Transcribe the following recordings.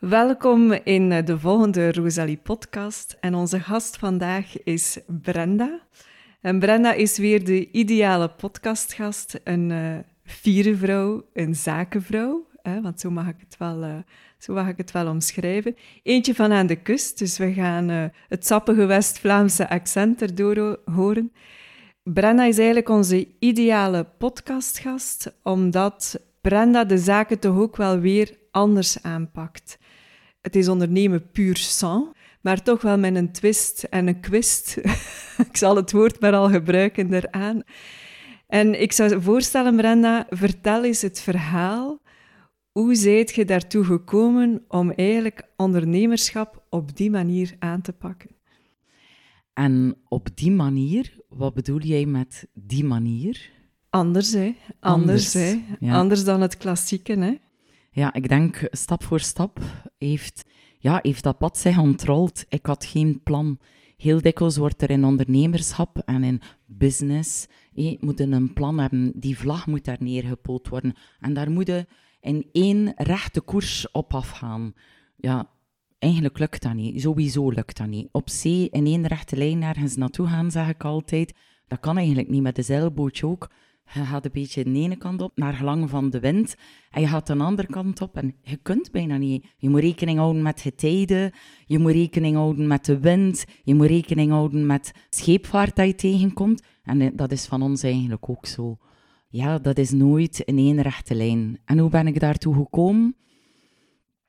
Welkom in eh, de volgende Rosalie-podcast. En onze gast vandaag is Brenda. En Brenda is weer de ideale podcastgast. Een uh, vierde vrouw, een zakenvrouw. Hè, want zo mag, ik het wel, uh, zo mag ik het wel omschrijven. Eentje van aan de kust, dus we gaan uh, het sappige West-Vlaamse accent erdoor horen. Brenda is eigenlijk onze ideale podcastgast, omdat Brenda de zaken toch ook wel weer anders aanpakt. Het is ondernemen puur sang, maar toch wel met een twist en een kwist. ik zal het woord maar al gebruiken eraan. En ik zou voorstellen, Brenda, vertel eens het verhaal. Hoe zijt je daartoe gekomen om eigenlijk ondernemerschap op die manier aan te pakken? En op die manier, wat bedoel jij met die manier? Anders, hè? Anders, Anders, hè? Anders dan het klassieke, hè? Ja, ik denk stap voor stap heeft, ja, heeft dat pad zich ontrold. Ik had geen plan. Heel dikwijls wordt er in ondernemerschap en in business je moet een plan hebben. Die vlag moet daar neergepoot worden. En daar moet je in één rechte koers op afgaan. Ja, eigenlijk lukt dat niet. Sowieso lukt dat niet. Op zee in één rechte lijn ergens naartoe gaan, zeg ik altijd. Dat kan eigenlijk niet met de zeilbootje ook. Je gaat een beetje de ene kant op, naar gelang van de wind. En je gaat de andere kant op en je kunt bijna niet. Je moet rekening houden met getijden. Je moet rekening houden met de wind. Je moet rekening houden met scheepvaart dat je tegenkomt. En eh, dat is van ons eigenlijk ook zo. Ja, dat is nooit in één rechte lijn. En hoe ben ik daartoe gekomen?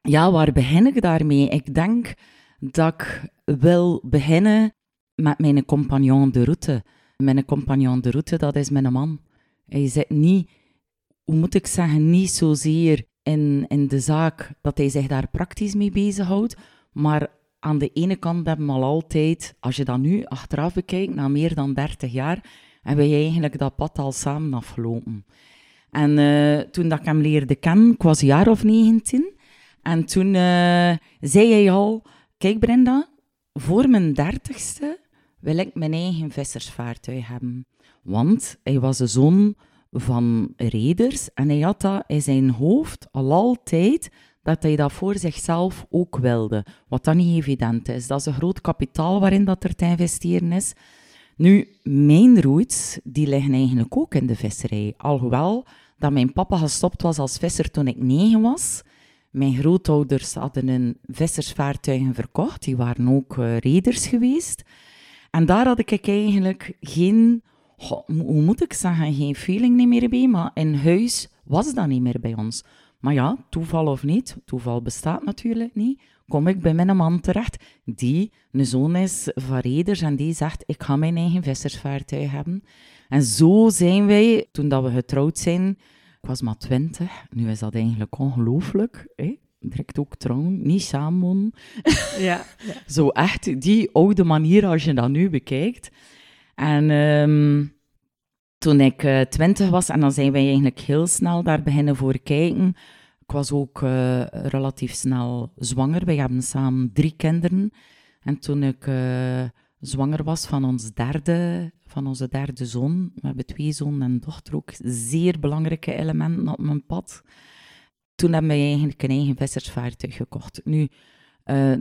Ja, waar begin ik daarmee? Ik denk dat ik wil beginnen met mijn compagnon de route. Mijn compagnon de route, dat is mijn man. Hij zit niet, hoe moet ik zeggen, niet zozeer in, in de zaak dat hij zich daar praktisch mee bezighoudt, maar aan de ene kant hebben we al altijd, als je dat nu achteraf bekijkt, na meer dan 30 jaar, hebben wij eigenlijk dat pad al samen afgelopen. En uh, toen dat ik hem leerde kennen, ik was een jaar of 19, en toen uh, zei hij al, kijk Brenda, voor mijn dertigste wil ik mijn eigen vissersvaartuig hebben. Want hij was de zoon van reders en hij had dat in zijn hoofd al altijd dat hij dat voor zichzelf ook wilde. Wat dan niet evident is. Dat is een groot kapitaal waarin dat er te investeren is. Nu, mijn roots, die liggen eigenlijk ook in de visserij. Alhoewel dat mijn papa gestopt was als visser toen ik negen was. Mijn grootouders hadden een vissersvaartuigen verkocht. Die waren ook uh, reders geweest. En daar had ik eigenlijk geen, hoe moet ik zeggen, geen feeling meer bij. Maar in huis was dat niet meer bij ons. Maar ja, toeval of niet, toeval bestaat natuurlijk niet, kom ik bij mijn man terecht, die een zoon is van reders en die zegt, ik ga mijn eigen vissersvaartuig hebben. En zo zijn wij, toen dat we getrouwd zijn, ik was maar twintig, nu is dat eigenlijk ongelooflijk, hè? direct ook trouwen, niet samen Ja, ja. Zo echt die oude manier als je dat nu bekijkt. En um, toen ik uh, twintig was, en dan zijn wij eigenlijk heel snel daar beginnen voor kijken. Ik was ook uh, relatief snel zwanger. Wij hebben samen drie kinderen. En toen ik uh, zwanger was van, ons derde, van onze derde zoon, we hebben twee zonen en dochter ook, zeer belangrijke elementen op mijn pad toen hebben we eigenlijk een eigen vissersvaartuig gekocht. Nu,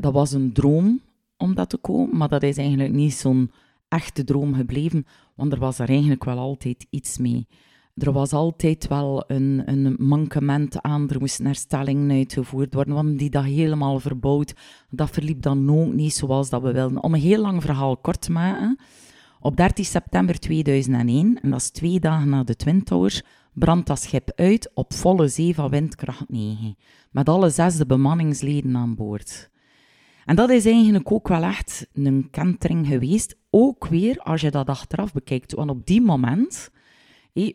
dat was een droom om dat te komen, maar dat is eigenlijk niet zo'n echte droom gebleven, want er was er eigenlijk wel altijd iets mee. Er was altijd wel een, een mankement aan, er moesten herstellingen uitgevoerd worden, want die dat helemaal verbouwd. Dat verliep dan ook niet zoals dat we wilden. Om een heel lang verhaal kort te maken, op 13 september 2001, en dat is twee dagen na de Twin Towers, brandt dat schip uit op volle zee van windkracht 9, met alle zesde bemanningsleden aan boord. En dat is eigenlijk ook wel echt een kentering geweest, ook weer als je dat achteraf bekijkt. Want op die moment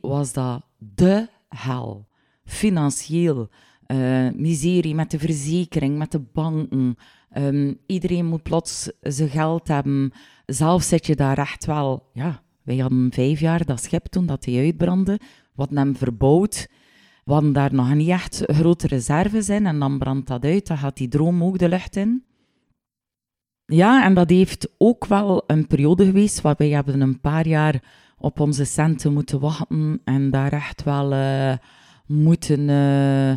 was dat de hel. Financieel, uh, miserie met de verzekering, met de banken. Um, iedereen moet plots zijn geld hebben. Zelf zit je daar echt wel... Ja, wij hadden vijf jaar dat schip toen dat hij uitbrandde. Wat hem verbouwd. Hadden daar nog niet echt grote reserves in. En dan brandt dat uit, dan gaat die droom ook de lucht in. Ja, en dat heeft ook wel een periode geweest waarbij we hebben een paar jaar op onze centen moeten wachten en daar echt wel uh, moeten uh,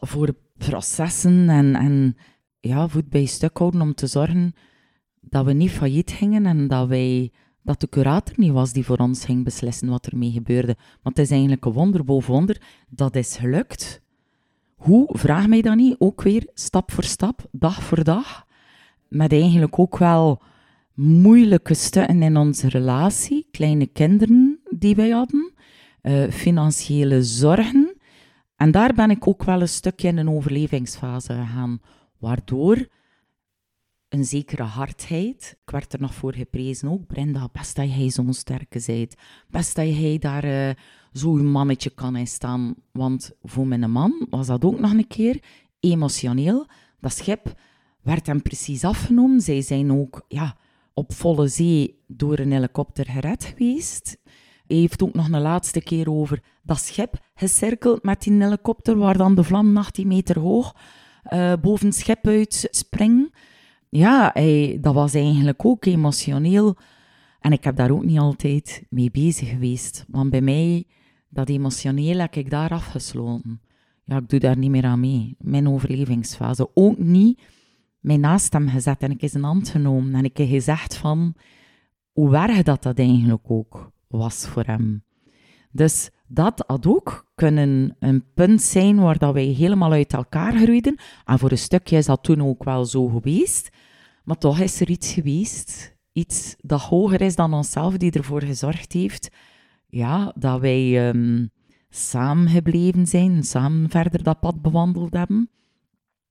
voor processen en, en ja, voet bij stuk houden om te zorgen dat we niet failliet gingen en dat, wij, dat de curator niet was die voor ons ging beslissen wat er mee gebeurde. Want het is eigenlijk een wonder boven wonder. Dat is gelukt. Hoe? Vraag mij dat niet. Ook weer stap voor stap, dag voor dag. Met eigenlijk ook wel moeilijke stukken in onze relatie. Kleine kinderen die wij hadden. Uh, financiële zorgen. En daar ben ik ook wel een stukje in een overlevingsfase gegaan. Waardoor een zekere hardheid. Ik werd er nog voor geprezen ook. Brenda, best dat jij zo'n sterke bent. Best dat jij daar uh, zo'n mannetje kan in staan. Want voor mijn man was dat ook nog een keer emotioneel. Dat schip werd hem precies afgenomen. Zij zijn ook ja, op volle zee door een helikopter gered geweest. Hij heeft ook nog een laatste keer over dat schip gecirkeld met die helikopter, waar dan de vlam 18 meter hoog uh, boven het schip uit springen ja, dat was eigenlijk ook emotioneel. En ik heb daar ook niet altijd mee bezig geweest. Want bij mij, dat emotioneel, heb ik daar afgesloten. Ja, ik doe daar niet meer aan mee. Mijn overlevingsfase. Ook niet mij naast hem gezet en ik is een hand genomen. En ik heb gezegd van, hoe erg dat dat eigenlijk ook was voor hem. Dus dat had ook kunnen een punt zijn waar dat wij helemaal uit elkaar groeiden. En voor een stukje is dat toen ook wel zo geweest. Maar toch is er iets geweest, iets dat hoger is dan onszelf, die ervoor gezorgd heeft ja, dat wij um, samen gebleven zijn, samen verder dat pad bewandeld hebben.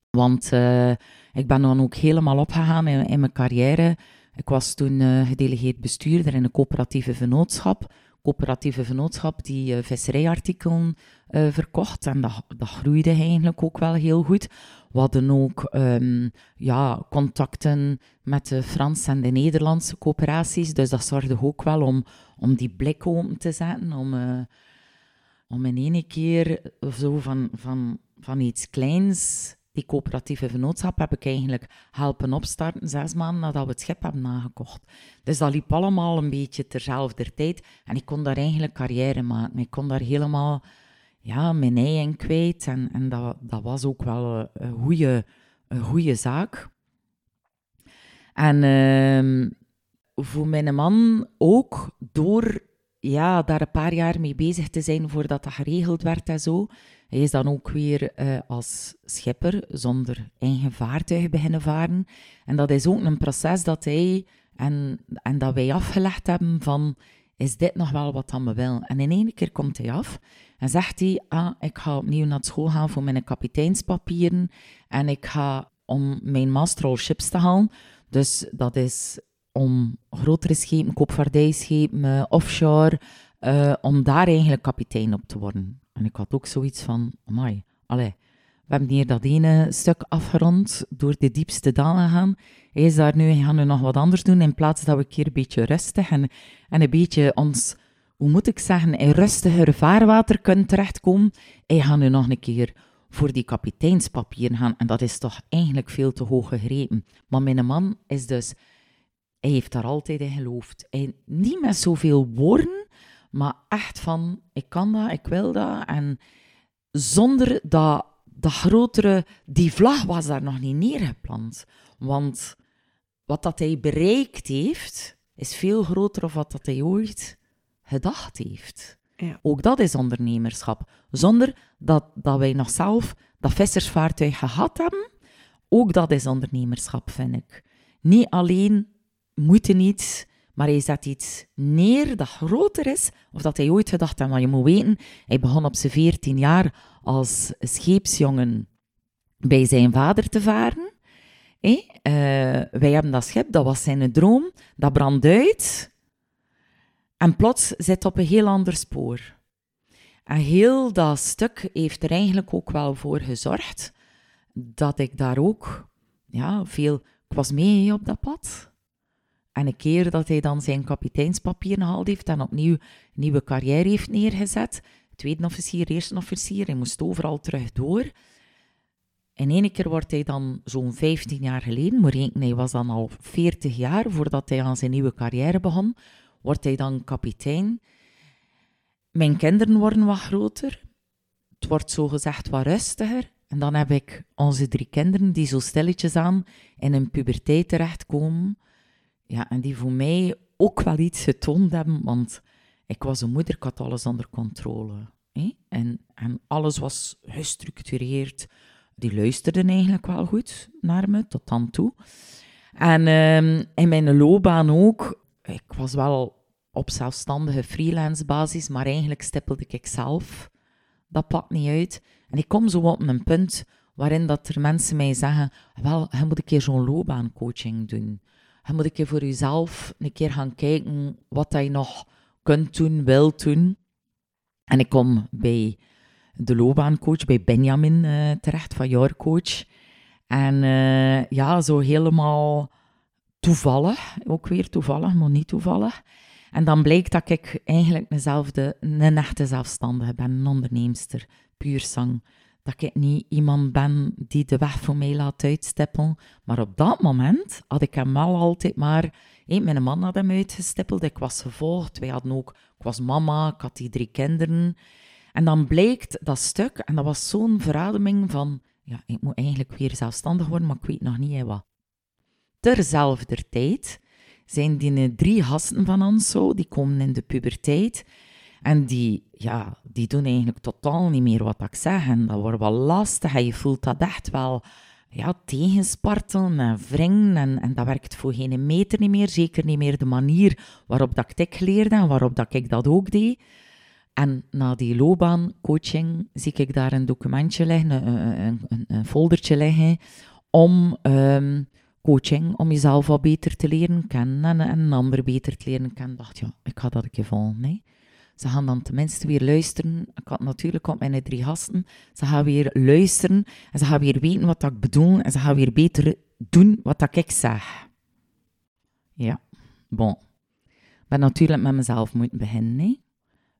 Want uh, ik ben dan ook helemaal opgegaan in, in mijn carrière. Ik was toen uh, gedelegeerd bestuurder in een coöperatieve vennootschap coöperatieve vennootschap die uh, visserijartikelen verkocht. En dat, dat groeide eigenlijk ook wel heel goed. We hadden ook um, ja, contacten met de Franse en de Nederlandse coöperaties. Dus dat zorgde ook wel om, om die blik open te zetten. Om, om in één keer zo van, van, van iets kleins die coöperatieve vennootschap heb ik eigenlijk helpen opstarten zes maanden nadat we het schip hebben nagekocht. Dus dat liep allemaal een beetje terzelfde tijd. En ik kon daar eigenlijk carrière maken. Ik kon daar helemaal ja, mijn ei in kwijt. En, en dat, dat was ook wel een goede, een goede zaak. En uh, voor mijn man ook, door ja, daar een paar jaar mee bezig te zijn voordat dat geregeld werd en zo, hij is dan ook weer uh, als schipper zonder eigen vaartuig beginnen varen. En dat is ook een proces dat hij en, en dat wij afgelegd hebben van, is dit nog wel wat dan willen? En in één keer komt hij af en zegt hij, ah, ik ga opnieuw naar school gaan voor mijn kapiteinspapieren en ik ga om mijn master ships te halen. Dus dat is om grotere schepen, koopvaardijschepen, uh, offshore, uh, om daar eigenlijk kapitein op te worden. En ik had ook zoiets van, amai, allee, we hebben hier dat ene stuk afgerond, door de diepste dalen gaan. Hij is daar nu, gaat nu nog wat anders doen, in plaats dat we een keer een beetje rustig en, en een beetje ons, hoe moet ik zeggen, in rustiger vaarwater kunnen terechtkomen. Hij gaat nu nog een keer voor die kapiteinspapieren gaan. En dat is toch eigenlijk veel te hoog gegrepen. Maar mijn man is dus, hij heeft daar altijd in geloofd. Hij, niet met zoveel woorden, maar echt van, ik kan dat, ik wil dat. En zonder dat, dat grotere, die vlag was daar nog niet neergeplant. Want wat dat hij bereikt heeft, is veel groter of wat dat hij ooit gedacht heeft. Ja. Ook dat is ondernemerschap. Zonder dat, dat wij nog zelf dat vissersvaartuig gehad hebben, ook dat is ondernemerschap, vind ik. Niet alleen moeten niet maar hij zet iets neer dat groter is, of dat hij ooit gedacht heeft. Maar je moet weten, hij begon op zijn 14 jaar als scheepsjongen bij zijn vader te varen. Uh, wij hebben dat schip, dat was zijn droom, dat brandt uit. En plots zit op een heel ander spoor. En heel dat stuk heeft er eigenlijk ook wel voor gezorgd dat ik daar ook ja, veel... Ik was mee op dat pad. En een keer dat hij dan zijn kapiteinspapier gehaald heeft en opnieuw een nieuwe carrière heeft neergezet, tweede officier, eerste officier, hij moest overal terug door. En ene keer wordt hij dan zo'n 15 jaar geleden, maar hij was dan al 40 jaar voordat hij aan zijn nieuwe carrière begon, wordt hij dan kapitein. Mijn kinderen worden wat groter. Het wordt zo gezegd wat rustiger. En dan heb ik onze drie kinderen die zo stilletjes aan in een puberteit terechtkomen. Ja, en die voor mij ook wel iets getoond hebben, want ik was een moeder, ik had alles onder controle. Hè? En, en alles was gestructureerd. Die luisterden eigenlijk wel goed naar me, tot dan toe. En um, in mijn loopbaan ook. Ik was wel op zelfstandige freelance basis, maar eigenlijk stippelde ik zelf dat pakt niet uit. En ik kom zo op een punt waarin dat er mensen mij zeggen, wel, je moet een keer zo'n loopbaancoaching doen. Je moet een keer voor jezelf een keer gaan kijken wat je nog kunt doen, wilt doen. En ik kom bij de loopbaancoach, bij Benjamin uh, terecht, van Your Coach. En uh, ja, zo helemaal toevallig, ook weer toevallig, maar niet toevallig. En dan blijkt dat ik eigenlijk mezelfde, een echte zelfstandige ben, een onderneemster, puur zang. Dat ik niet iemand ben die de weg voor mij laat uitstippelen. Maar op dat moment had ik hem wel altijd maar... Hey, mijn man had hem uitgestippeld, ik was gevolgd. Wij hadden ook... Ik was mama, ik had die drie kinderen. En dan blijkt dat stuk, en dat was zo'n verademing van... Ja, ik moet eigenlijk weer zelfstandig worden, maar ik weet nog niet wat. Terzelfde tijd zijn die drie gasten van ons zo, die komen in de puberteit. En die, ja, die doen eigenlijk totaal niet meer wat ik zeg. En dat wordt wel lastig. En je voelt dat echt wel ja, tegenspartelen en wringen. En, dat werkt voor geen meter niet meer. Zeker niet meer de manier waarop dat ik leerde en waarop dat ik dat ook deed. En na die loopbaancoaching zie ik daar een documentje liggen, een, een, een foldertje liggen, om um, coaching om jezelf wat beter te leren kennen en, een ander beter te leren kennen. dacht, ja, ik ga dat een keer volgen. Nee. Ze gaan dan tenminste weer luisteren. Ik had natuurlijk op mijn drie gasten. Ze gaan weer luisteren en ze gaan weer weten wat ik bedoel en ze gaan weer beter doen wat ik zeg. Ja, bon. Ben natuurlijk met mezelf moeten beginnen. Nee.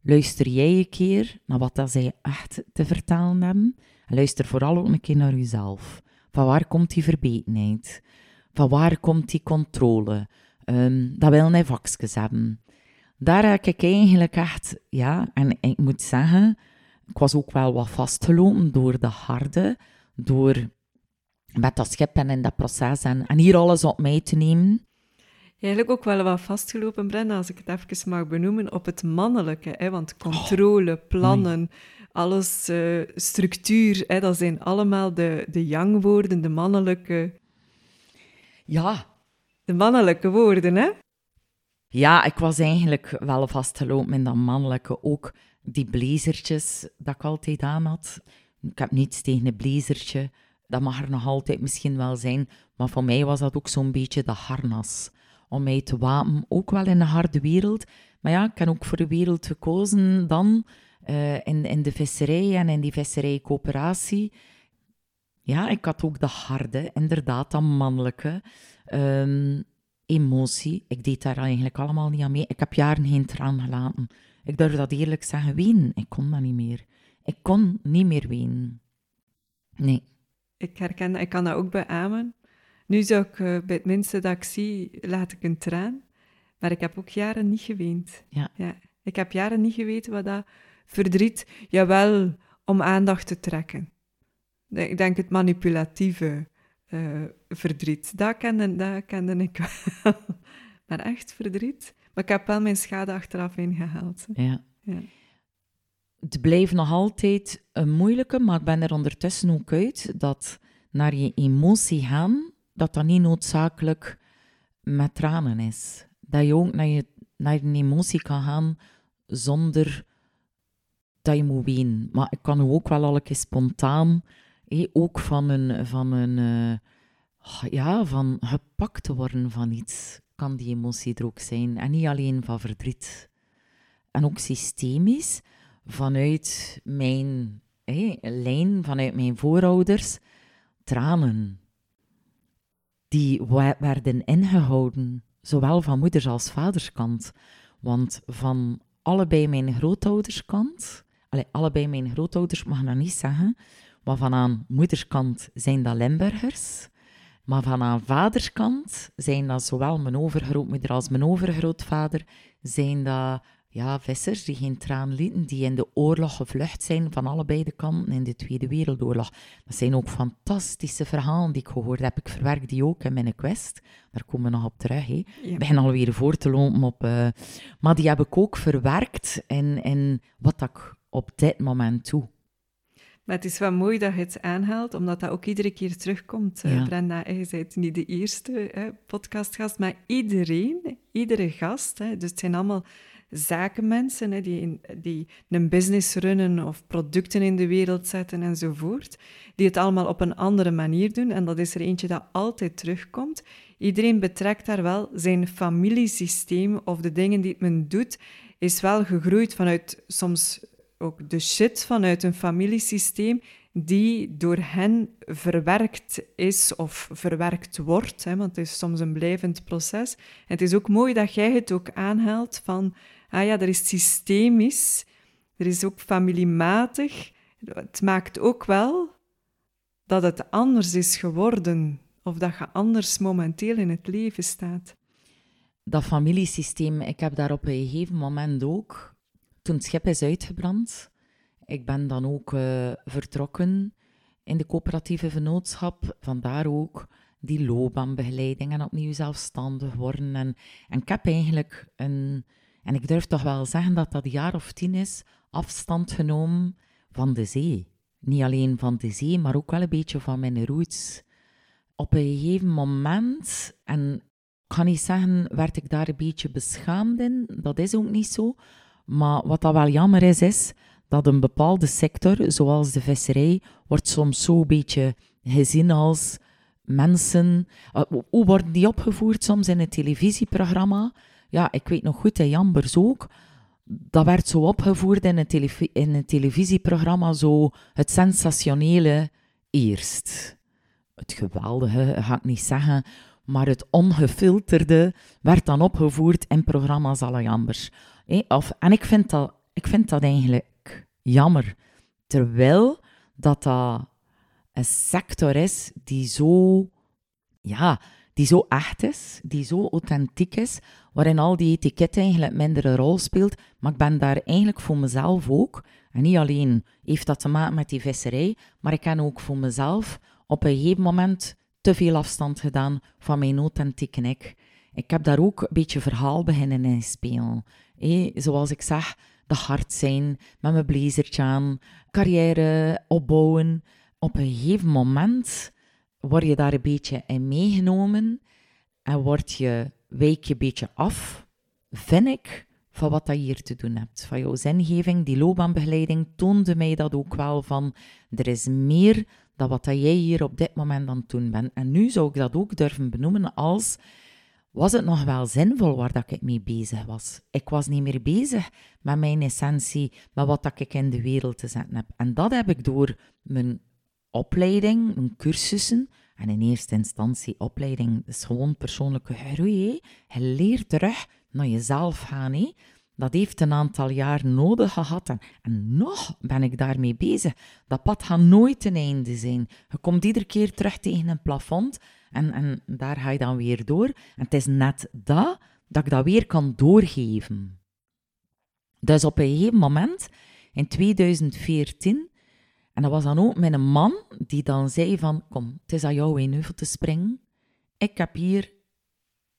Luister jij een keer naar wat dat zij echt te vertellen hebben. En luister vooral ook een keer naar jezelf. Van waar komt die verbetenheid? Van waar komt die controle? Um, dat wil hij vakjes hebben. Daar heb ik eigenlijk echt, ja, en ik moet zeggen, ik was ook wel wat vastgelopen door de harde, door met dat schip en in dat proces en, en hier alles op mij te nemen. Eigenlijk ook wel wat vastgelopen, Brenda, als ik het even mag benoemen, op het mannelijke. Hè? Want controle, oh, plannen, alles, uh, structuur, hè? dat zijn allemaal de, de yang-woorden, de mannelijke ja. De mannelijke woorden, hè? Ja, ik was eigenlijk wel vastgelopen in dat mannelijke. Ook die blazertjes dat ik altijd aan had. Ik heb niets tegen een blazertje. Dat mag er nog altijd misschien wel zijn. Maar voor mij was dat ook zo'n beetje de harnas. Om mij te wapen, ook wel in een harde wereld. Maar ja, ik heb ook voor de wereld gekozen dan. Uh, in, in de visserij en in die visserijcoöperatie. Ja, ik had ook de harde, inderdaad, dat mannelijke. Um, emotie, ik deed daar eigenlijk allemaal niet aan mee. Ik heb jaren geen traan gelaten. Ik durf dat eerlijk zeggen, ween. Ik kon dat niet meer. Ik kon niet meer ween. Nee. Ik herken dat, ik kan dat ook beamen. Nu zou ik, uh, bij het minste dat ik zie, laat ik een traan. Maar ik heb ook jaren niet geweend. Ja. ja. Ik heb jaren niet geweten wat dat verdriet, jawel, om aandacht te trekken. Ik denk het manipulatieve uh, verdriet. Dat kende, dat kende ik wel. maar echt verdriet. Maar ik heb wel mijn schade achteraf ingehaald. Ja. ja. Het blijft nog altijd een moeilijke, maar ik ben er ondertussen ook uit dat naar je emotie gaan, dat dat niet noodzakelijk met tranen is. Dat je ook naar je, naar je emotie kan gaan zonder dat je moet ween. Maar ik kan ook wel al een keer spontaan ook van een, van een uh, ja, van gepakt te worden van iets, kan die emotie er ook zijn. En niet alleen van verdriet. En ook systemisch, vanuit mijn lijn, vanuit mijn voorouders, tranen. Die werden ingehouden, zowel van moeders als vaderskant. Want van allebei mijn grootouderskant, allebei mijn grootouders mag ik dat niet zeggen, maar van aan moederskant zijn dat Limburgers. Maar van aan vaderskant zijn dat zowel mijn overgrootmoeder als mijn overgrootvader zijn dat ja, vissers die geen traan lieten, die in de oorlog gevlucht zijn van allebei de kanten in de Tweede Wereldoorlog. Dat zijn ook fantastische verhalen die ik gehoord heb. Ik verwerk die ook in mijn quest. Daar komen we nog op terug. Hè. Ik begin alweer voor te lopen op... Uh, maar die heb ik ook verwerkt in, in wat ik op dit moment doe. Maar het is wel mooi dat je het aanhaalt, omdat dat ook iedere keer terugkomt. Eh, ja. Brenda, je bent niet de eerste hè, podcastgast, maar iedereen, iedere gast, hè, dus het zijn allemaal zakenmensen hè, die, die een business runnen of producten in de wereld zetten enzovoort, die het allemaal op een andere manier doen. En dat is er eentje dat altijd terugkomt. Iedereen betrekt daar wel zijn familiesysteem of de dingen die men doet, is wel gegroeid vanuit soms ook de shit vanuit een familiesysteem die door hen verwerkt is of verwerkt wordt, hè, want het is soms een blijvend proces. Het is ook mooi dat jij het ook aanhaalt van, ah ja, er is systemisch, er is ook familiematig. Het maakt ook wel dat het anders is geworden of dat je anders momenteel in het leven staat. Dat familiesysteem, ik heb daar op een gegeven moment ook toen het schip is uitgebrand, ik ben dan ook uh, vertrokken in de coöperatieve vennootschap. Vandaar ook die loopbaanbegeleiding en opnieuw zelfstandig worden. En, en ik heb eigenlijk een, en ik durf toch wel zeggen dat dat een jaar of tien is, afstand genomen van de zee. Niet alleen van de zee, maar ook wel een beetje van mijn roots. Op een gegeven moment, en ik kan niet zeggen, werd ik daar een beetje beschaamd in. Dat is ook niet zo. Maar wat dat wel jammer is, is dat een bepaalde sector, zoals de visserij, wordt soms zo een beetje gezien als mensen... Uh, hoe worden die opgevoerd soms in een televisieprogramma? Ja, ik weet nog goed, in Jambers ook. Dat werd zo opgevoerd in een, televisieprogramma, zo het sensationele eerst. Het geweldige, ga ik niet zeggen, maar het ongefilterde werd dan opgevoerd in programma's alle Jambers en ik vind, dat, ik vind dat eigenlijk jammer. Terwijl dat dat een sector is die zo, ja, die zo echt is, die zo authentiek is, waarin al die etiketten eigenlijk minder een rol speelt. Maar ik ben daar eigenlijk voor mezelf ook, en niet alleen heeft dat te maken met die visserij, maar ik heb ook voor mezelf op een gegeven moment te veel afstand gedaan van mijn authentieke ik. Ik heb daar ook een beetje verhaal beginnen in spelen zoals ik zeg, de hard zijn, met mijn blazertje aan, carrière opbouwen. Op een gegeven moment word je daar een beetje in meegenomen en word je, wijk je een beetje af, vind ik, van wat je hier te doen hebt. Van jouw zingeving, die loopbaanbegeleiding toonde mij dat ook wel van, er is meer dan wat jij hier op dit moment aan het doen bent. En nu zou ik dat ook durven benoemen als was het nog wel zinvol waar dat ik mee bezig was. Ik was niet meer bezig met mijn essentie, met wat dat ik in de wereld te zetten heb. En dat heb ik door mijn opleiding, mijn cursussen, en in eerste instantie opleiding, is gewoon persoonlijke groei. Je leert terug naar jezelf gaan. Dat heeft een aantal jaar nodig gehad en, en, nog ben ik daarmee bezig. Dat pad gaat nooit ten einde zijn. Je komt iedere keer terug tegen een plafond en, en daar ga je dan weer door. En het is net dat, dat ik dat weer kan doorgeven. Dus op een gegeven moment, in 2014, en dat was dan ook met een man die dan zei van, kom, het is aan jou in te springen. Ik heb hier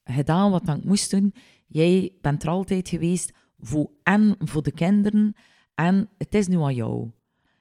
gedaan wat ik moest doen. Jij bent er altijd geweest voor en voor de kinderen. En het is nu aan jou.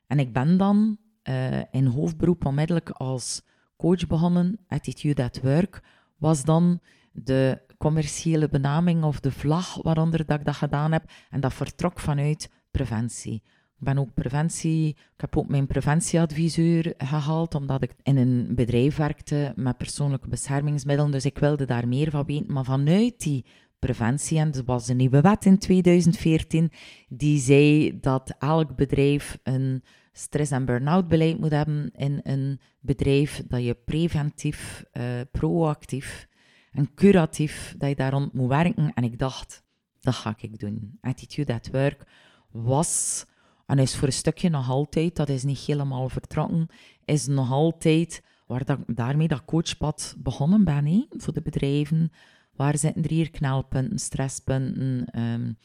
En ik ben dan uh, in hoofdberoep onmiddellijk als coach begonnen, Attitude at Work, was dan de commerciële benaming of de vlag waaronder dat ik dat gedaan heb. En dat vertrok vanuit preventie. Ik ben ook preventie, ik heb ook mijn preventieadviseur gehaald, omdat ik in een bedrijf werkte met persoonlijke beschermingsmiddelen, dus ik wilde daar meer van weten. Maar vanuit die preventie, en er was een nieuwe wet in 2014, die zei dat elk bedrijf een stress- en burn-out beleid moet hebben in een bedrijf, dat je preventief, uh, proactief en curatief, dat je daar rond moet werken. En ik dacht, dat ga ik doen. Attitude at Work was, en is voor een stukje nog altijd, dat is niet helemaal vertrokken, is nog altijd waar dat, daarmee dat coachpad begonnen ben, voor de bedrijven. Waar zitten er hier knelpunten, stresspunten? Um,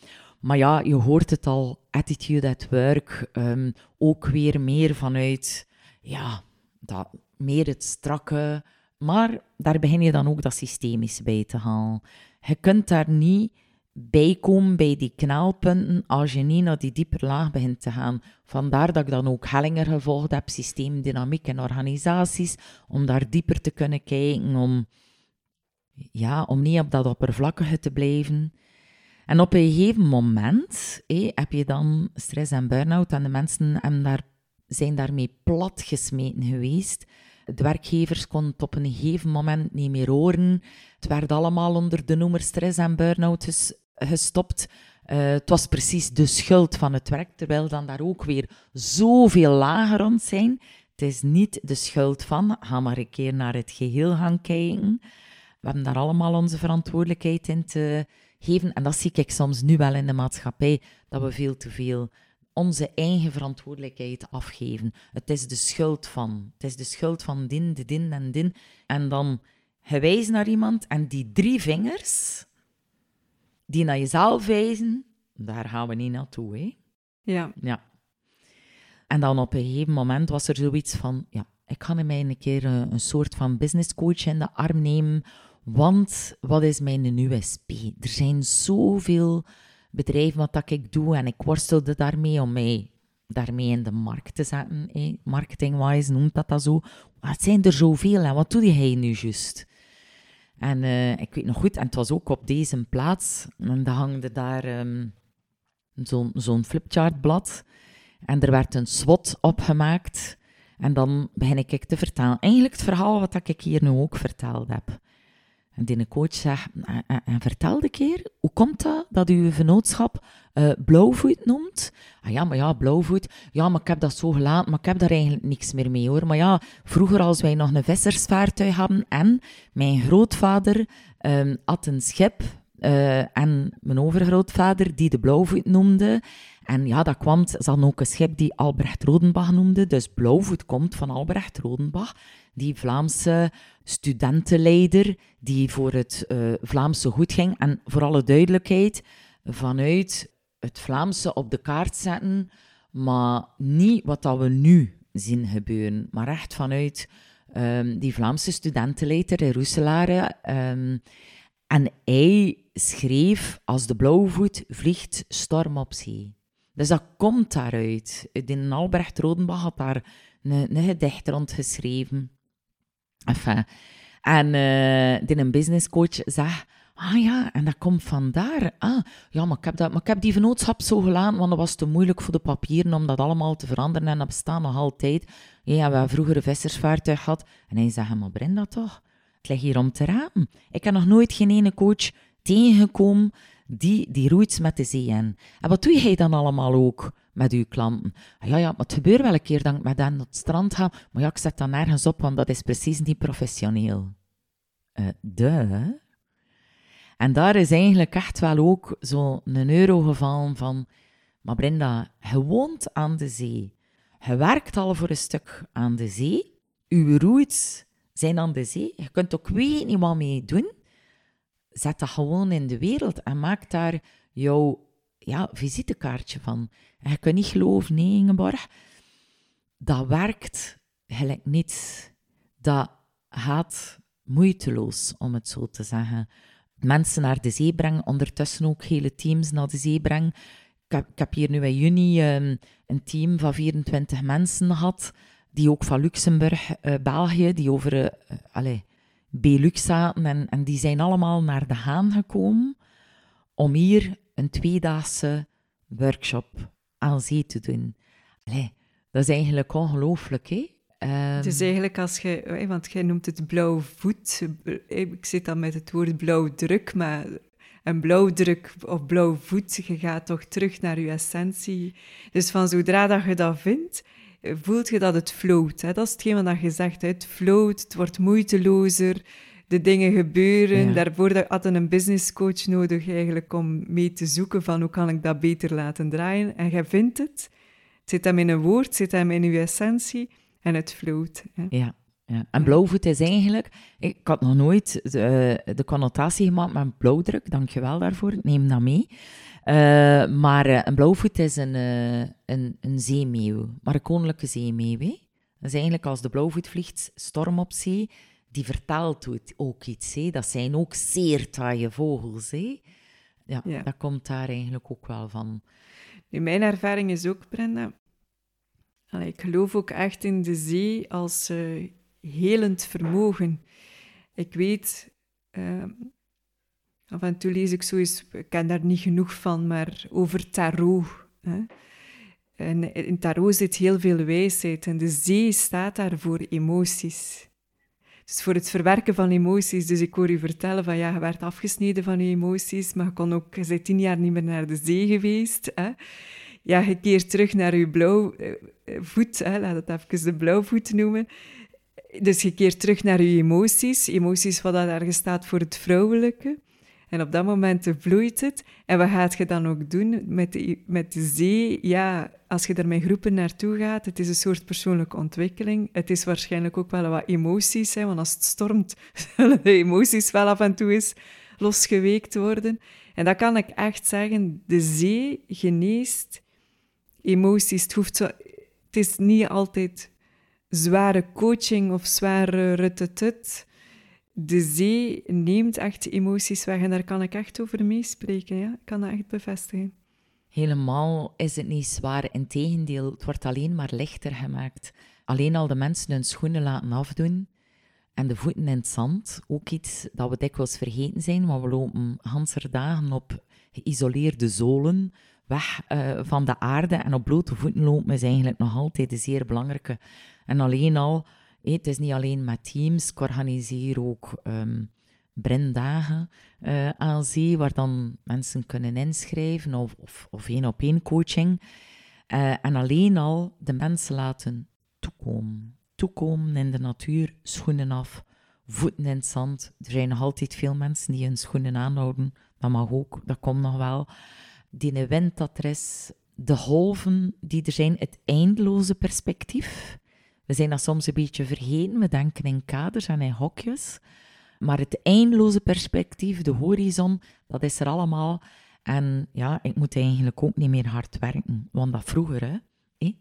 Maar ja, je hoort het al, attitude at work, ehm, ook weer meer vanuit, ja, meer het strakke. Maar daar begin je dan ook dat systemisch bij te halen. Je kunt daar niet bij komen bij die knelpunten als je niet naar die dieper laag begint te gaan. Vandaar dat ik dan ook Hellinger gevolgd heb, systeemdynamiek en organisaties, om daar dieper te kunnen kijken, om, ja, om niet op dat oppervlakkige te blijven. En op een gegeven moment heb je dan stress en burn-out en de mensen daar, zijn daarmee platgesmeten geweest. De werkgevers konden het op een gegeven moment niet meer horen. Het werd allemaal onder de noemer stress en burn-out gestopt. Uh, het was precies de schuld van het werk, terwijl dan daar ook weer zoveel lager rond zijn. Het is niet de schuld van, ga maar een keer naar het geheel gaan kijken. We hebben daar allemaal onze verantwoordelijkheid in te geven. En dat zie ik soms nu wel in de maatschappij, dat we veel te veel onze eigen verantwoordelijkheid afgeven. Het is de schuld van. Het is de schuld van din, de din en din. En dan gewijs naar iemand en die drie vingers die naar jezelf wijzen, daar gaan we niet naartoe, hè? Ja. Ja. En dan op een gegeven moment was er zoiets van, ja, ik ga mij een keer een, een soort van business coach in de arm nemen, want wat is mijn USP? Er zijn zoveel bedrijven wat dat ik doe en ik worstelde daarmee om mij daarmee in de markt te zetten. Eh? Marketing-wise noemt dat dat zo. Wat zijn er zoveel en wat doe jij nu juist? En uh, ik weet nog goed, en het was ook op deze plaats, en dan hangde daar um, zo'n zo'n flipchartblad. En er werd een SWOT opgemaakt. En dan begin ik te vertellen. Eigenlijk het verhaal wat ik hier nu ook verteld heb. En die coach zegt, en, vertel de keer, hoe komt dat dat uw vennootschap uh, blauwvoet noemt? Ah ja, maar ja, blauwvoet. Ja, maar ik heb dat zo gelaten, maar ik heb daar eigenlijk niks meer mee hoor. Maar ja, vroeger als wij nog een vissersvaartuig hadden en mijn grootvader um, had een schip uh, en mijn overgrootvader die de blauwvoet noemde. En ja, dat kwam, ze ook een schip die Albrecht Rodenbach noemde. Dus blauwvoet komt van Albrecht Rodenbach die Vlaamse studentenleider die voor het uh, Vlaamse goed ging. En voor alle duidelijkheid, vanuit het Vlaamse op de kaart zetten, maar niet wat dat we nu zien gebeuren, maar echt vanuit um, die Vlaamse studentenleider in Roeselare. Um, en hij schreef, als de blauwvoet vliegt, storm op zee. Dus dat komt daaruit. In Albrecht Rodenbach had daar een, een gedicht rond geschreven. En uh, een businesscoach zegt, ah ja, en dat komt vandaar. Ah, ja, maar ik heb, dat, maar ik heb die vennootschap zo gelaten, want dat was te moeilijk voor de papieren om dat allemaal te veranderen. En dat bestaat nog altijd. Ja, we hebben vroeger een vissersvaartuig gehad. En hij zegt, maar Brenda toch, het ligt hier om te rapen. Ik heb nog nooit geen ene coach tegengekomen die, die roeit met de zee in. En wat doe jij dan allemaal ook? met uw klanten. Ah, ja, ja, maar het gebeurt wel een keer dat ik met hen op het strand ga, maar ja, ik zet dat nergens op, want dat is precies niet professioneel. Uh, de. En daar is eigenlijk echt wel ook zo'n euro gevallen van, maar Brenda, je woont aan de zee. Je werkt al voor een stuk aan de zee. Uw roots zijn aan de zee. Je kunt ook weet niet wat mee doen. Zet dat gewoon in de wereld en maak daar jouw ja, visitekaartje van. En je kunt niet geloven, nee, Ingeborg, dat werkt gelijk niet. Dat gaat moeiteloos, om het zo te zeggen. Mensen naar de zee brengen, ondertussen ook hele teams naar de zee brengen. Ik heb, hier nu in juni um, een team van 24 mensen gehad, die ook van Luxemburg, uh, België, die over uh, allez, Belux zaten. En, en die zijn allemaal naar de Haan gekomen om hier een tweedaagse workshop aan zee te doen. Dat is eigenlijk ongelooflijk, hè? Um... Is eigenlijk als je, want jij noemt het blauw voet. Ik zit dan met het woord blauwdruk, maar een blauwdruk of blauw voet, je gaat toch terug naar je essentie. Dus van zodra dat je dat vindt, voelt je dat het float. Hè? Dat is hetgeen wat je zegt, hè? het float, het wordt moeitelozer, de dingen gebeuren. Ja. Daarvoor hadden een business coach nodig eigenlijk om mee te zoeken van hoe kan ik dat beter laten draaien. En jij vindt het. Het zit hem in een woord, het zit hem in uw essentie en het float. Ja. Ja. En blauwvoet is eigenlijk, ik had nog nooit de, de connotatie gemaakt met blauwdruk, dankjewel daarvoor, ik neem dat mee. Eh, maar eh, een blauwvoet is een, uh, een, een zeemeeuw, maar een koninklijke zeemeeuw. Hè? Dat is eigenlijk als de blauwvoet vliegt, storm op zee, die vertelt ook iets. Hè? Dat zijn ook zeer taaie vogels. Hè? Ja, ja, dat komt daar eigenlijk ook wel van. Nu, mijn ervaring is ook, Brenda, ik geloof ook echt in de zee als uh, helend vermogen. Ik weet, uh, af en toe lees ik zoiets, ik ken daar niet genoeg van, maar over tarot. Hè. En in tarot zit heel veel wijsheid en de zee staat daar voor emoties. Dus voor het verwerken van emoties. Dus ik hoor u vertellen van ja, je werd afgesneden van je emoties, maar je, kon ook, je bent tien jaar niet meer naar de zee geweest. Hè? Ja, je keert terug naar je blauw eh, voet, hè? laat het even de blauwvoet noemen. Dus je keert terug naar je emoties. Emoties wat ergens staat voor het vrouwelijke. En op dat moment vloeit het. En wat gaat je dan ook doen met de, met de zee? Ja, als je er met groepen naartoe gaat, het is een soort persoonlijke ontwikkeling. Het is waarschijnlijk ook wel wat emoties, hè, want als het stormt, zullen de emoties wel af en toe eens losgeweekt worden. En dat kan ik echt zeggen, de zee geneest emoties. Het, hoeft zo, het is niet altijd zware coaching of zware ruttetut de zee neemt echt emoties weg en daar kan ik echt over meespreken. Ja? Ik kan dat echt bevestigen. Helemaal is het niet zwaar. Integendeel, het wordt alleen maar lichter gemaakt. Alleen al de mensen hun schoenen laten afdoen en de voeten in het zand. Ook iets dat we dikwijls vergeten zijn, want we lopen ganser dagen op geïsoleerde zolen weg uh, van de aarde. En op blote voeten lopen is eigenlijk nog altijd een zeer belangrijke. En alleen al het is niet alleen met teams, ik organiseer ook um, aan zee, waar dan mensen kunnen inschrijven of, of, of één op één coaching. Uh, en alleen al de mensen laten toekomen. Toekomen in de natuur, schoenen af, voeten in het zand. Er zijn nog altijd veel mensen die hun schoenen aanhouden. Dat mag ook, dat komt nog wel. Die wind dat er is, de golven die er zijn, het eindeloze perspectief. We zijn dat soms een beetje vergeten. We denken in kaders en in hokjes. Maar het eindeloze perspectief, de horizon, dat is er allemaal. En ja, ik moet eigenlijk ook niet meer hard werken. Want dat vroeger, hè,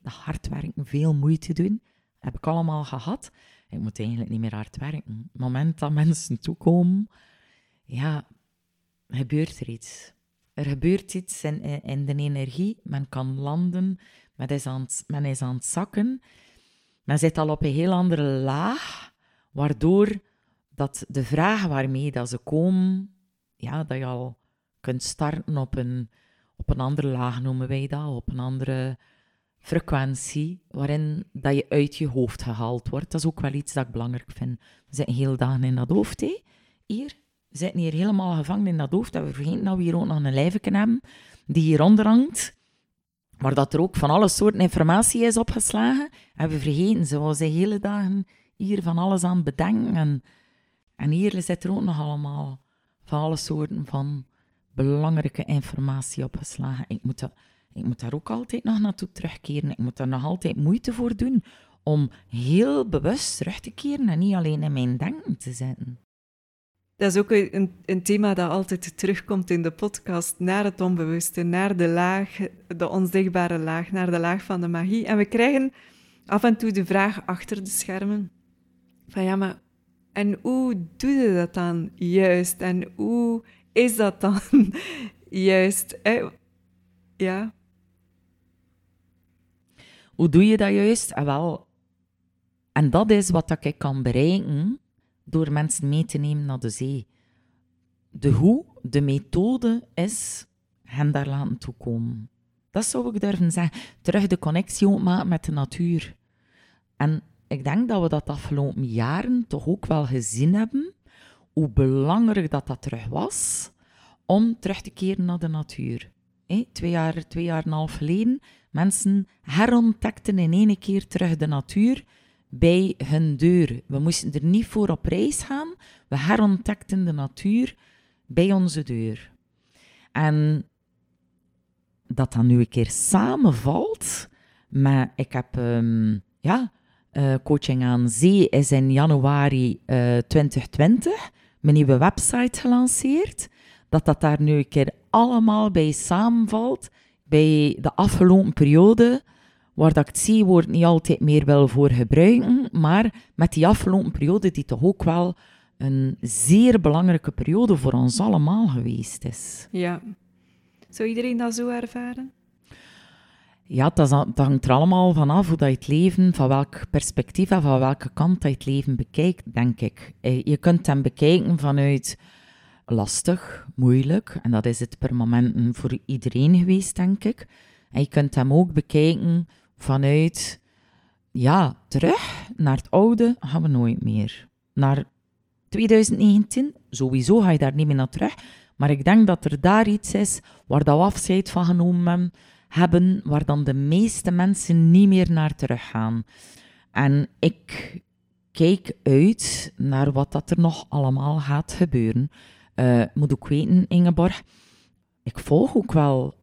dat hard werken, veel moeite doen, heb ik allemaal gehad. Ik moet eigenlijk niet meer hard werken. Op het moment dat mensen toekomen, ja, gebeurt er iets. Er gebeurt iets in, in de energie. Men kan landen, men is aan men is aan het zakken. Men zit al op een heel andere laag, waardoor dat de vragen waarmee dat ze komen, ja, dat je al kunt starten op een, op een andere laag, noemen wij dat, op een andere frequentie, waarin dat je uit je hoofd gehaald wordt. Dat is ook wel iets dat ik belangrijk vind. We zitten heel dagen in dat hoofd, hè? hier. We zitten hier helemaal gevangen in dat hoofd, dat we vergeten dat we hier ook nog een lijfje hebben, die hieronder hangt. Maar dat er ook van alle soorten informatie is opgeslagen. En we vergeten, zoals de hele dagen hier van alles aan bedenken. En, hier zit er ook nog allemaal van alle soorten van belangrijke informatie opgeslagen. Ik moet, dat, ik moet daar ook altijd nog naartoe terugkeren. Ik moet daar nog altijd moeite voor doen om heel bewust terug te keren en niet alleen in mijn denken te zetten. Dat is ook een, een, thema dat altijd terugkomt in de podcast, naar het onbewuste, naar de laag, de onzichtbare laag, naar de laag van de magie. En we krijgen af en toe de vraag achter de schermen van ja, maar en hoe doe je dat dan juist? En hoe is dat dan juist? Ja. Hoe doe je dat juist? En, ah, wel, en dat is wat ik kan bereiken door mensen mee te nemen naar de zee. De hoe, de methode is hen daar laten toekomen. Dat zou ik durven zeggen. Terug de connectie maken met de natuur. En ik denk dat we dat de afgelopen jaren toch ook wel gezien hebben, hoe belangrijk dat dat terug was om terug te keren naar de natuur. twee, jaar, twee jaar en een half geleden, mensen herontdekten in één keer terug de natuur bij hun deur. We moesten er niet voor op reis gaan. We herontdekten de natuur bij onze deur. En dat dan nu een keer samenvalt met, ik heb, um, ja, uh, Coaching aan Zee is in januari uh, 2020 mijn nieuwe website gelanceerd. dat dat daar nu een keer allemaal bij samenvalt, bij de afgelopen periode, waar dat ik het C-woord niet altijd meer wil voor gebruiken, maar met die afgelopen periode die toch ook wel een zeer belangrijke periode voor ons allemaal geweest is. Ja. Zou iedereen dat zo ervaren? Ja, dat, hangt er allemaal vanaf hoe dat je het leven, van welk perspectief en van welke kant dat je het leven bekijkt, denk ik. Eh, je kunt hem bekijken vanuit lastig, moeilijk, en dat is het per moment voor iedereen geweest, denk ik. En je kunt hem ook bekijken vanuit, ja, terug naar het oude gaan we nooit meer. Naar 2019, sowieso ga je daar niet meer naar terug, maar ik denk dat er daar iets is waar dat we afscheid van genomen hebben waar dan de meeste mensen niet meer naar teruggaan. En ik kijk uit naar wat dat er nog allemaal gaat gebeuren. Uh, moet ook weten, Ingeborg, ik volg ook wel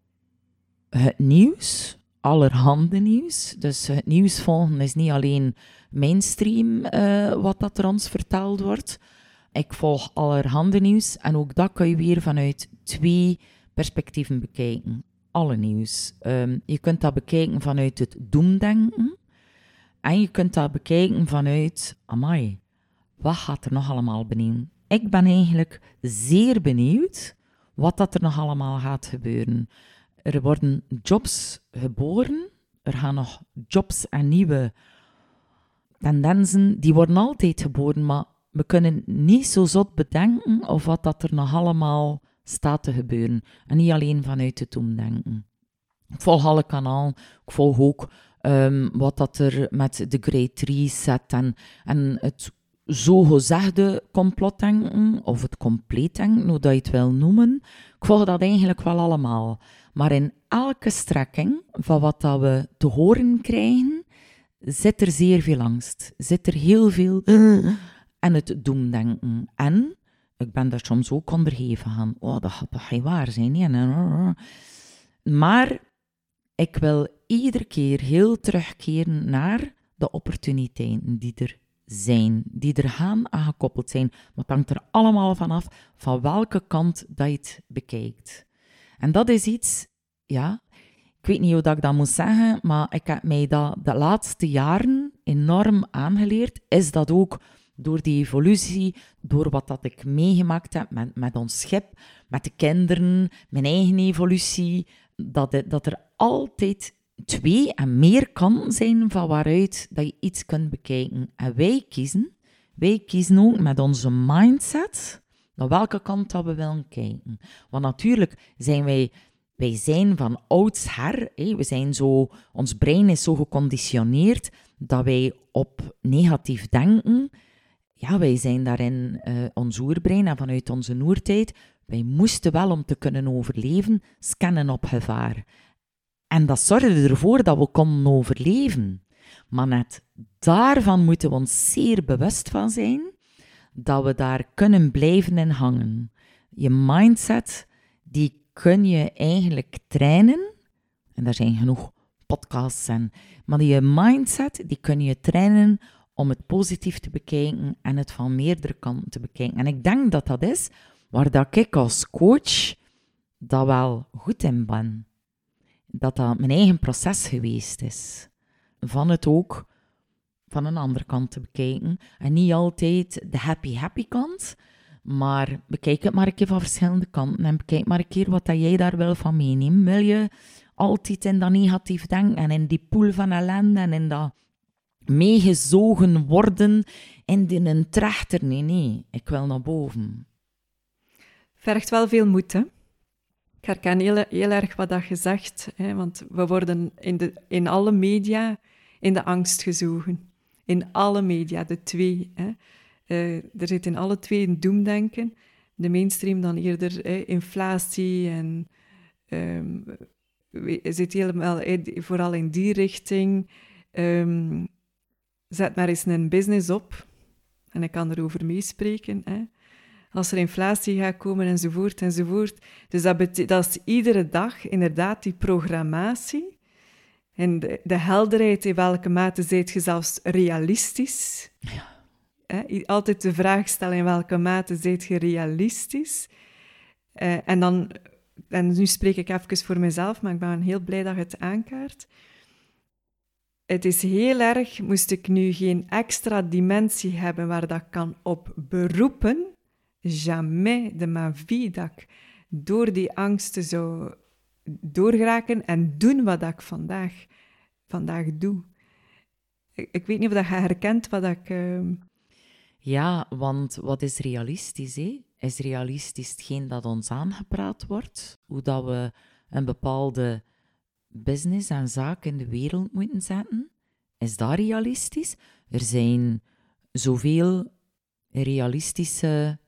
het nieuws, allerhande nieuws. Dus het nieuws volgen is niet alleen mainstream uh, wat dat er ons verteld wordt. Ik volg allerhande nieuws en ook dat kan je weer vanuit twee perspectieven bekijken alle nieuws. Ehm, je kunt dat bekijken vanuit het doemdenken. En je kunt dat bekijken vanuit, amai, wat gaat er nog allemaal benieuwd? Ik ben eigenlijk zeer benieuwd wat dat er nog allemaal gaat gebeuren. Er worden jobs geboren, er gaan nog jobs en nieuwe tendensen, die worden altijd geboren, maar we kunnen niet zo zot bedenken of wat dat er nog allemaal staat te gebeuren. En niet alleen vanuit het omdenken. Ik volg alle kanaal. Ik volg ook um, wat dat er met de Great Reset en, en het zogezegde complotdenken, of het compleetdenken, hoe dat je het wil noemen. Ik volg dat eigenlijk wel allemaal. Maar in elke strekking van wat dat we te horen krijgen, zit er zeer veel angst. Zit er heel veel en het doemdenken. En ik ben daar soms ook ondergeven aan. Oh, dat gaat toch geen waar zijn? Nee, Maar ik wil iedere keer heel terugkeren naar de opportuniteiten die er zijn, die er gaan aangekoppeld zijn. Maar het hangt er allemaal vanaf van welke kant dat je het bekijkt. En dat is iets, ja, ik weet niet hoe dat ik dat moet zeggen, maar ik heb mij dat de laatste jaren enorm aangeleerd. Is dat ook door die evolutie, door wat dat ik meegemaakt heb met, ons schip, met de kinderen, mijn eigen evolutie, dat, dat er altijd twee en meer kan zijn van waaruit dat je iets kunt bekijken. En wij kiezen, wij kiezen ook met onze mindset naar welke kant dat we willen kijken. Want natuurlijk zijn wij wij zijn van oudsher, we zijn zo, ons brein is zo geconditioneerd dat wij op negatief denken ja, wij zijn daarin uh, ons oerbrein en vanuit onze oertijd, wij moesten wel om te kunnen overleven scannen op gevaar. En dat zorgde ervoor dat we konden overleven. Maar net daarvan moeten we ons zeer bewust van zijn dat we daar kunnen blijven in hangen. Je mindset, die kun je eigenlijk trainen. En daar zijn genoeg podcasts en. Maar je mindset, die kun je trainen om het positief te bekijken en het van meerdere kanten te bekijken. En ik denk dat dat is waar dat ik als coach dat wel goed in ben. Dat dat mijn eigen proces geweest is. Van het ook van een andere kant te bekijken. En niet altijd de happy, happy kant. Maar bekijk het maar een keer van verschillende kanten. En bekijk maar een keer wat dat jij daar wil van meenemen. Wil je altijd in dat negatief denken en in die pool van ellende en in dat meegezogen worden in een trechter. Nee, nee, ik wil naar boven. Vergt wel veel moed, hè? Ik herken heel, heel erg wat dat je zegt, hè, want we worden in, de, in alle media in de angst gezogen. In alle media, de twee. Hè. Uh, er zit in alle twee een doemdenken. De mainstream dan eerder inflatie en um, zit helemaal vooral in die richting. Um, zet maar eens een business op en ik kan erover meespreken. Hè. Als er inflatie gaat komen enzovoort enzovoort. Dus dat, dat is iedere dag inderdaad die programmatie en de, de helderheid in welke mate zijt je zelfs realistisch. Ja. Altijd de vraag stellen in welke mate zijt je realistisch. Eh, en dan, en nu spreek ik even voor mezelf, maar ik ben heel blij dat je het aankaart. Het is heel erg, moest ik nu geen extra dimensie hebben waar dat kan op beroepen, jamais de ma vie dat ik door die angsten zou doorgeraken en doen wat ik vandaag, vandaag doe. Ik, weet niet of dat je herkent wat ik... Uh... Ja, want wat is realistisch? Is realistisch hetgeen dat ons aangepraat wordt? Hoe dat we een bepaalde business en zaak in de wereld moeten zetten? Is dat realistisch? Er zijn zoveel realistische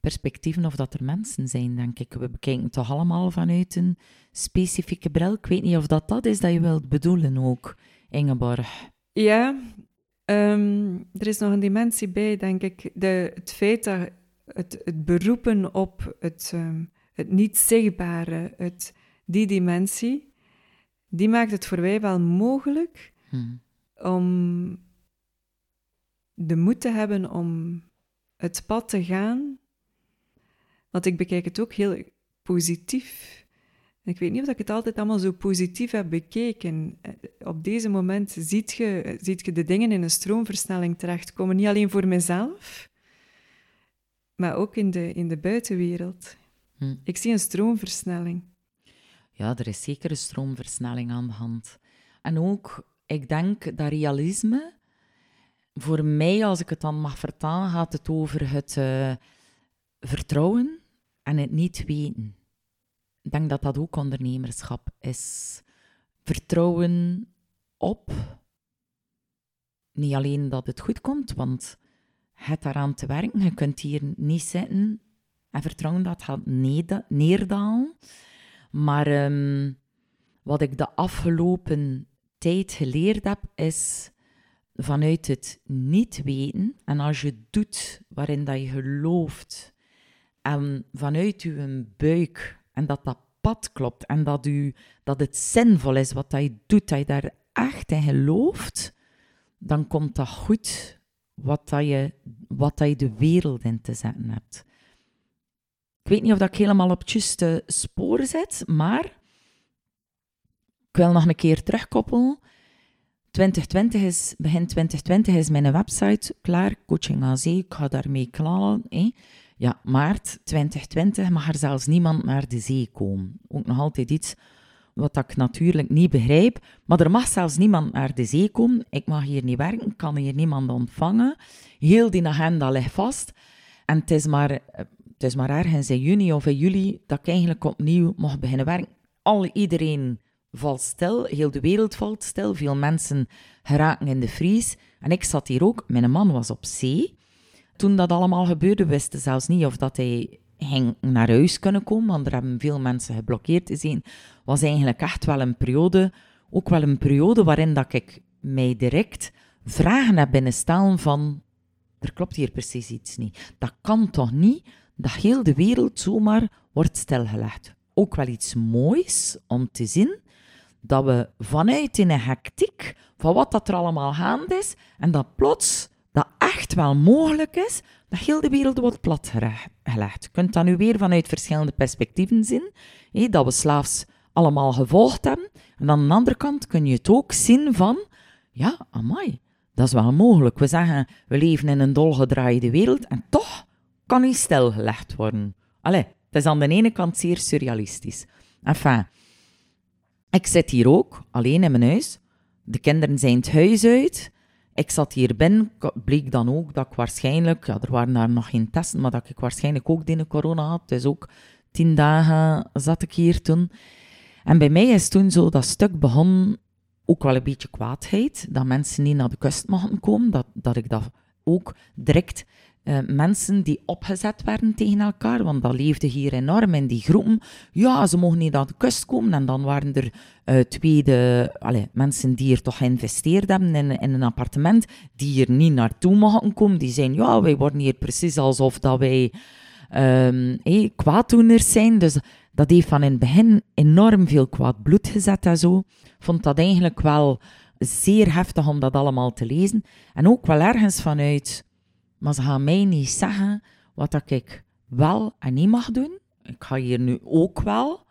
perspectieven of dat er mensen zijn, denk ik. We bekijken toch allemaal vanuit een specifieke bril. Ik weet niet of dat dat is dat je wilt bedoelen ook, Ingeborg. Ja, ehm, er is nog een dimensie bij, denk ik. De, het feit dat het, het beroepen op het, um, het niet zichtbare, het, die dimensie, die maakt het voor wij wel mogelijk hmm. om de moed te hebben om het pad te gaan want ik bekijk het ook heel positief. Ik weet niet of ik het altijd allemaal zo positief heb bekeken. Eh, op deze moment ziet je, ziet je de dingen in een stroomversnelling terechtkomen. Niet alleen voor mezelf, maar ook in de, in de buitenwereld. Hm. Ik zie een stroomversnelling. Ja, er is zeker een stroomversnelling aan de hand. En ook, ik denk dat realisme, voor mij, als ik het dan mag vertalen, gaat het over het uh, vertrouwen en het niet weten. Ik denk dat dat ook ondernemerschap is. Vertrouwen op, niet alleen dat het goed komt, want het daaraan te werken, je kunt hier niet zitten en vertrouwen dat gaat neerdalen. Maar um, wat ik de afgelopen tijd geleerd heb, is vanuit het niet weten, en als je doet waarin dat je gelooft en vanuit uw buik en dat dat pad klopt en dat, u, dat het zinvol is wat hij doet, dat je daar echt in gelooft, dan komt dat goed wat, dat je, wat dat je de wereld in te zetten hebt. Ik weet niet of dat ik helemaal op het juiste spoor zit, maar ik wil nog een keer terugkoppelen. 2020 is, begin 2020 is mijn website klaar, Coaching AZ, ik ga daarmee knallen. Ja, maart 2020 mag er zelfs niemand naar de zee komen. Ook nog altijd iets wat ik natuurlijk niet begrijp. Maar er mag zelfs niemand naar de zee komen. Ik mag hier niet werken, kan hier niemand ontvangen. Heel die agenda ligt vast. En het is maar, het is maar ergens in juni of in juli dat ik eigenlijk opnieuw mag beginnen werken. Al iedereen valt stil, heel de wereld valt stil. Veel mensen geraken in de vries. En ik zat hier ook. Mijn man was op zee toen dat allemaal gebeurde, wisten zelfs niet of dat hij ging naar huis kunnen komen, want er hebben veel mensen geblokkeerd te zien. was eigenlijk echt wel een periode, ook wel een periode waarin dat ik mij direct vragen heb binnenstellen van, er klopt hier precies iets niet. Dat kan toch niet dat heel de wereld zomaar wordt stilgelegd. Ook wel iets moois om te zien, dat we vanuit in een hectiek van wat dat er allemaal gaande is, en dat plots dat echt wel mogelijk is dat heel de wereld wordt platgelegd. Je kunt dat nu weer vanuit verschillende perspectieven zien. Dat we slaafs allemaal gevolgd hebben. En aan de andere kant kun je het ook zien van, ja, amai, dat is wel mogelijk. We zeggen, we leven in een dolgedraaide wereld en toch kan niet stilgelegd worden. Allee, het is aan de ene kant zeer surrealistisch. Enfin, ik zit hier ook, alleen in mijn huis. De kinderen zijn het huis uit. Ik zat hier binnen, bleek dan ook dat ik waarschijnlijk, ja, er waren daar nog geen testen, maar dat ik waarschijnlijk ook die corona had. Dus ook tien dagen zat ik hier toen. En bij mij is toen zo dat stuk begonnen, ook wel een beetje kwaadheid, dat mensen niet naar de kust mochten komen, dat, dat ik dat ook direct uh, mensen die opgezet werden tegen elkaar, want dat leefde hier enorm in die groepen. Ja, ze mogen niet aan de kust komen. En dan waren er uh, tweede allez, mensen die er toch geïnvesteerd hebben in, een appartement, die hier niet naartoe mogen komen. Die zeiden, ja, wij worden hier precies alsof dat wij um, kwaaddoeners zijn. Dus dat heeft van in het begin enorm veel kwaad bloed gezet en zo. Vond dat eigenlijk wel zeer heftig om dat allemaal te lezen. En ook wel ergens vanuit maar ze gaan mij niet zeggen wat ik wel en niet mag doen. ik ga hier nu ook wel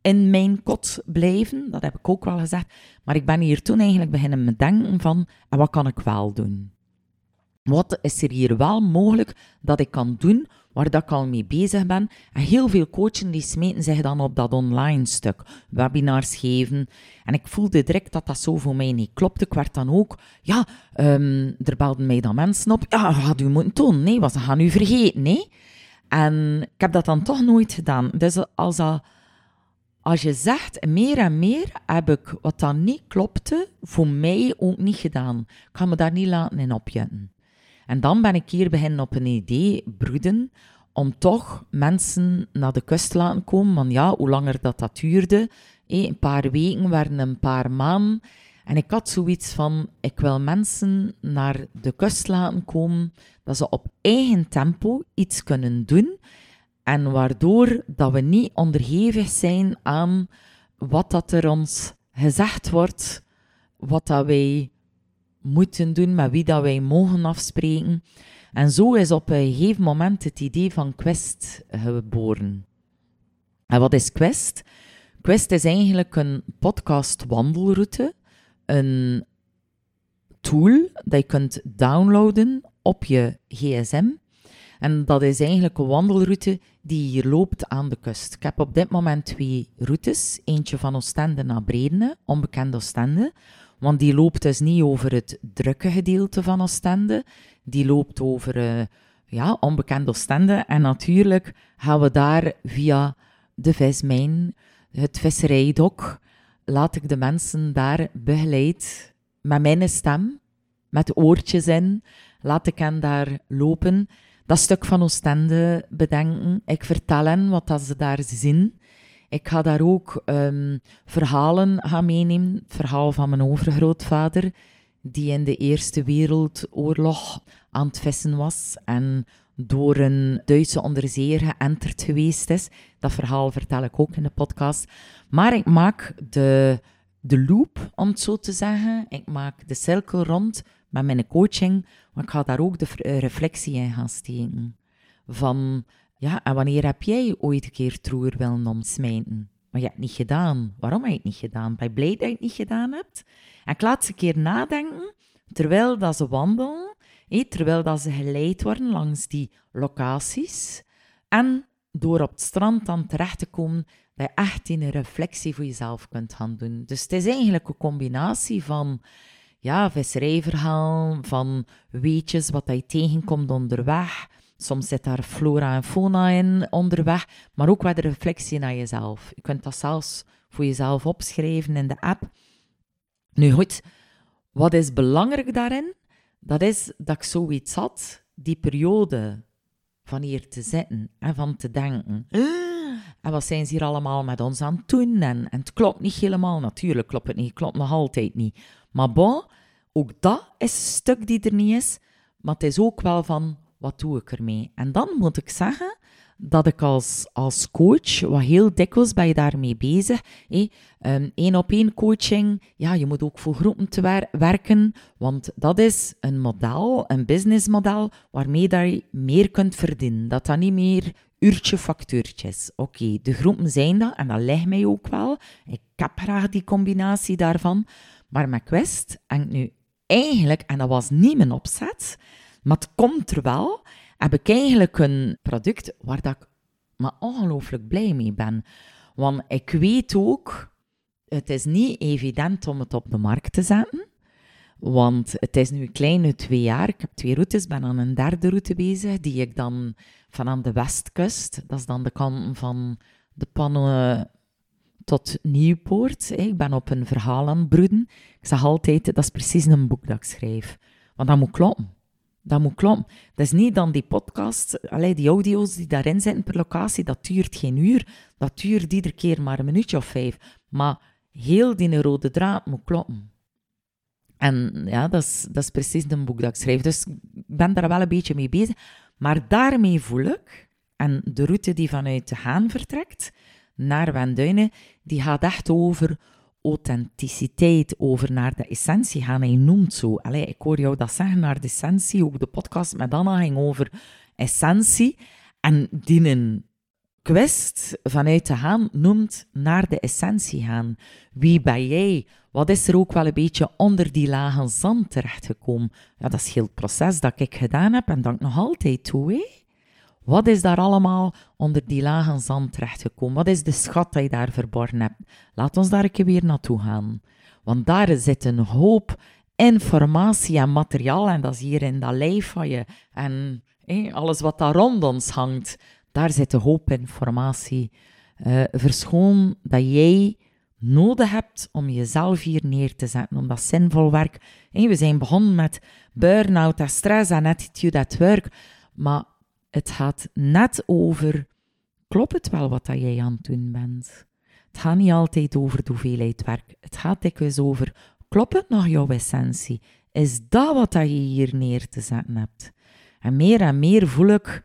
in mijn kot blijven. Dat heb ik ook wel gezegd. Maar ik ben hier toen eigenlijk beginnen met denken van, en wat kan ik wel doen? Wat is er hier wel mogelijk dat ik kan doen waar dat ik al mee bezig ben? En heel veel coachen die smeten zich dan op dat online stuk, webinars geven. En ik voelde direct dat dat zo voor mij niet klopte. Ik werd dan ook, ja, um, er belden mij dan mensen op. Ja, gaat u moeten doen, nee, wat ze gaan u vergeten, nee. En ik heb dat dan toch nooit gedaan. Dus als, als je zegt, meer en meer heb ik wat dan niet klopte, voor mij ook niet gedaan. Ik ga me daar niet laten in opjetten. En dan ben ik hier beginnen op een idee broeden om toch mensen naar de kust te laten komen. Want ja, hoe langer dat, dat duurde, een paar weken werden een paar maanden. En ik had zoiets van, ik wil mensen naar de kust laten komen, dat ze op eigen tempo iets kunnen doen. En waardoor dat we niet onderhevig zijn aan wat dat er ons gezegd wordt, wat dat wij moeten doen, met wie dat wij mogen afspreken. En zo is op een gegeven moment het idee van Quest geboren. En wat is Quest? Quest is eigenlijk een podcast wandelroute, een tool dat je kunt downloaden op je gsm. En dat is eigenlijk een wandelroute die hier loopt aan de kust. Ik heb op dit moment twee routes. Eentje van Oostende naar Bredene, onbekend Oostende. Want die loopt dus niet over het drukke gedeelte van Oostende. Die loopt over uh, ja, onbekend Oostende. En natuurlijk gaan we daar via de vismijn, het visserijdok, laat ik de mensen daar begeleid met mijn stem, met oortjes in, laat ik hen daar lopen. Dat stuk van Oostende bedenken. Ik vertel hen wat dat ze daar zien. Ik ga daar ook um, verhalen gaan meenemen. Het verhaal van mijn overgrootvader, die in de Eerste Wereldoorlog aan het vissen was en door een Duitse onderzeeër geënterd geweest is. Dat verhaal vertel ik ook in de podcast. Maar ik maak de, de loop, om het zo te zeggen. Ik maak de cirkel rond met mijn coaching, maar ik ga daar ook de reflectie in gaan steken. Van ja, en wanneer heb jij ooit een keer troer willen omsmijten? Maar je hebt het niet gedaan. Waarom heb je het niet gedaan? Ben je blij dat je het niet gedaan hebt? En ik laat ze een keer nadenken, terwijl dat ze wandelen, terwijl dat ze geleid worden langs die locaties. En door op het strand dan terecht te komen, dat je echt in een reflectie voor jezelf kunt gaan doen. Dus het is eigenlijk een combinatie van ja, visserijverhaal, van weetjes wat je tegenkomt onderweg, Soms zit daar flora en fauna in onderweg, maar ook wat de reflectie naar jezelf. Je kunt dat zelfs voor jezelf opschrijven in de app. Nu goed, wat is belangrijk daarin? Dat is dat ik zoiets had, die periode van hier te zitten en van te denken. Ah, en wat zijn ze hier allemaal met ons aan het doen? En, en het klopt niet helemaal. Natuurlijk klopt het niet. klopt nog altijd niet. Maar bon, ook dat is een stuk die er niet is. Maar het is ook wel van, wat doe ik ermee? En dan moet ik zeggen dat ik als, als coach, wat heel dikwijls ben je daarmee bezig, één op één coaching, ja, je moet ook voor groepen te werken, want dat is een model, een businessmodel, waarmee dat je meer kunt verdienen. Dat dat niet meer uurtje factuurtjes. Oké, de groepen zijn dat, en dat ligt mij ook wel. Ik heb graag die combinatie daarvan. Maar met Quest hangt nu eigenlijk, en dat was niet mijn opzet, maar het komt er wel. Heb ik eigenlijk een product waar dat ik maar ongelooflijk blij mee ben. Want ik weet ook, het is niet evident om het op de markt te zetten. Want het is nu een kleine twee jaar. Ik heb twee routes, ben aan een derde route bezig, die ik dan van aan de westkust, dat is dan de kant van de pannen tot Nieuwpoort. Ik ben op een verhaal aan het broeden. Ik zeg altijd, dat is precies een boek dat ik schrijf. Want dat moet kloppen. Dat moet kloppen. Dat is niet dan die podcast, die audio's die daarin zitten per locatie, dat duurt geen uur. Dat duurt iedere keer maar een minuutje of vijf. Maar heel die rode draad moet kloppen. En ja, dat is, dat is precies een boek dat ik schrijf. Dus ik ben daar wel een beetje mee bezig. Maar daarmee voel ik, en de route die vanuit Haan vertrekt naar Wenduinen, die gaat echt over authenticiteit, over naar de essentie gaan. Hij noemt zo. Allee, ik hoor jou dat zeggen, naar de essentie. Ook de podcast met Anna ging over essentie. En die Quest vanuit te gaan noemt naar de essentie gaan. Wie ben jij? Wat is er ook wel een beetje onder die lagen zand terechtgekomen? Ja, dat is heel het proces dat ik gedaan heb en dat ik nog altijd. Hè? Wat is daar allemaal onder die lagen zand terechtgekomen? Wat is de schat die je daar verborgen hebt? Laat ons daar een keer weer naartoe gaan. Want daar zit een hoop informatie en materiaal, en dat is hier in dat lijf van je, en alles wat daar rond ons hangt, daar zit een hoop informatie. Uh, verschoon dat jij nodig hebt om jezelf hier neer te zetten, om dat zinvol werk. we zijn begonnen met burn-out en stress en attitude at work, maar het gaat net over, klopt het wel wat dat jij aan het doen bent? Het gaat niet altijd over de hoeveelheid werk. Het gaat dikwijls over, klopt het nog jouw essentie? Is dat wat dat je hier neer te zetten hebt? En meer en meer voel ik,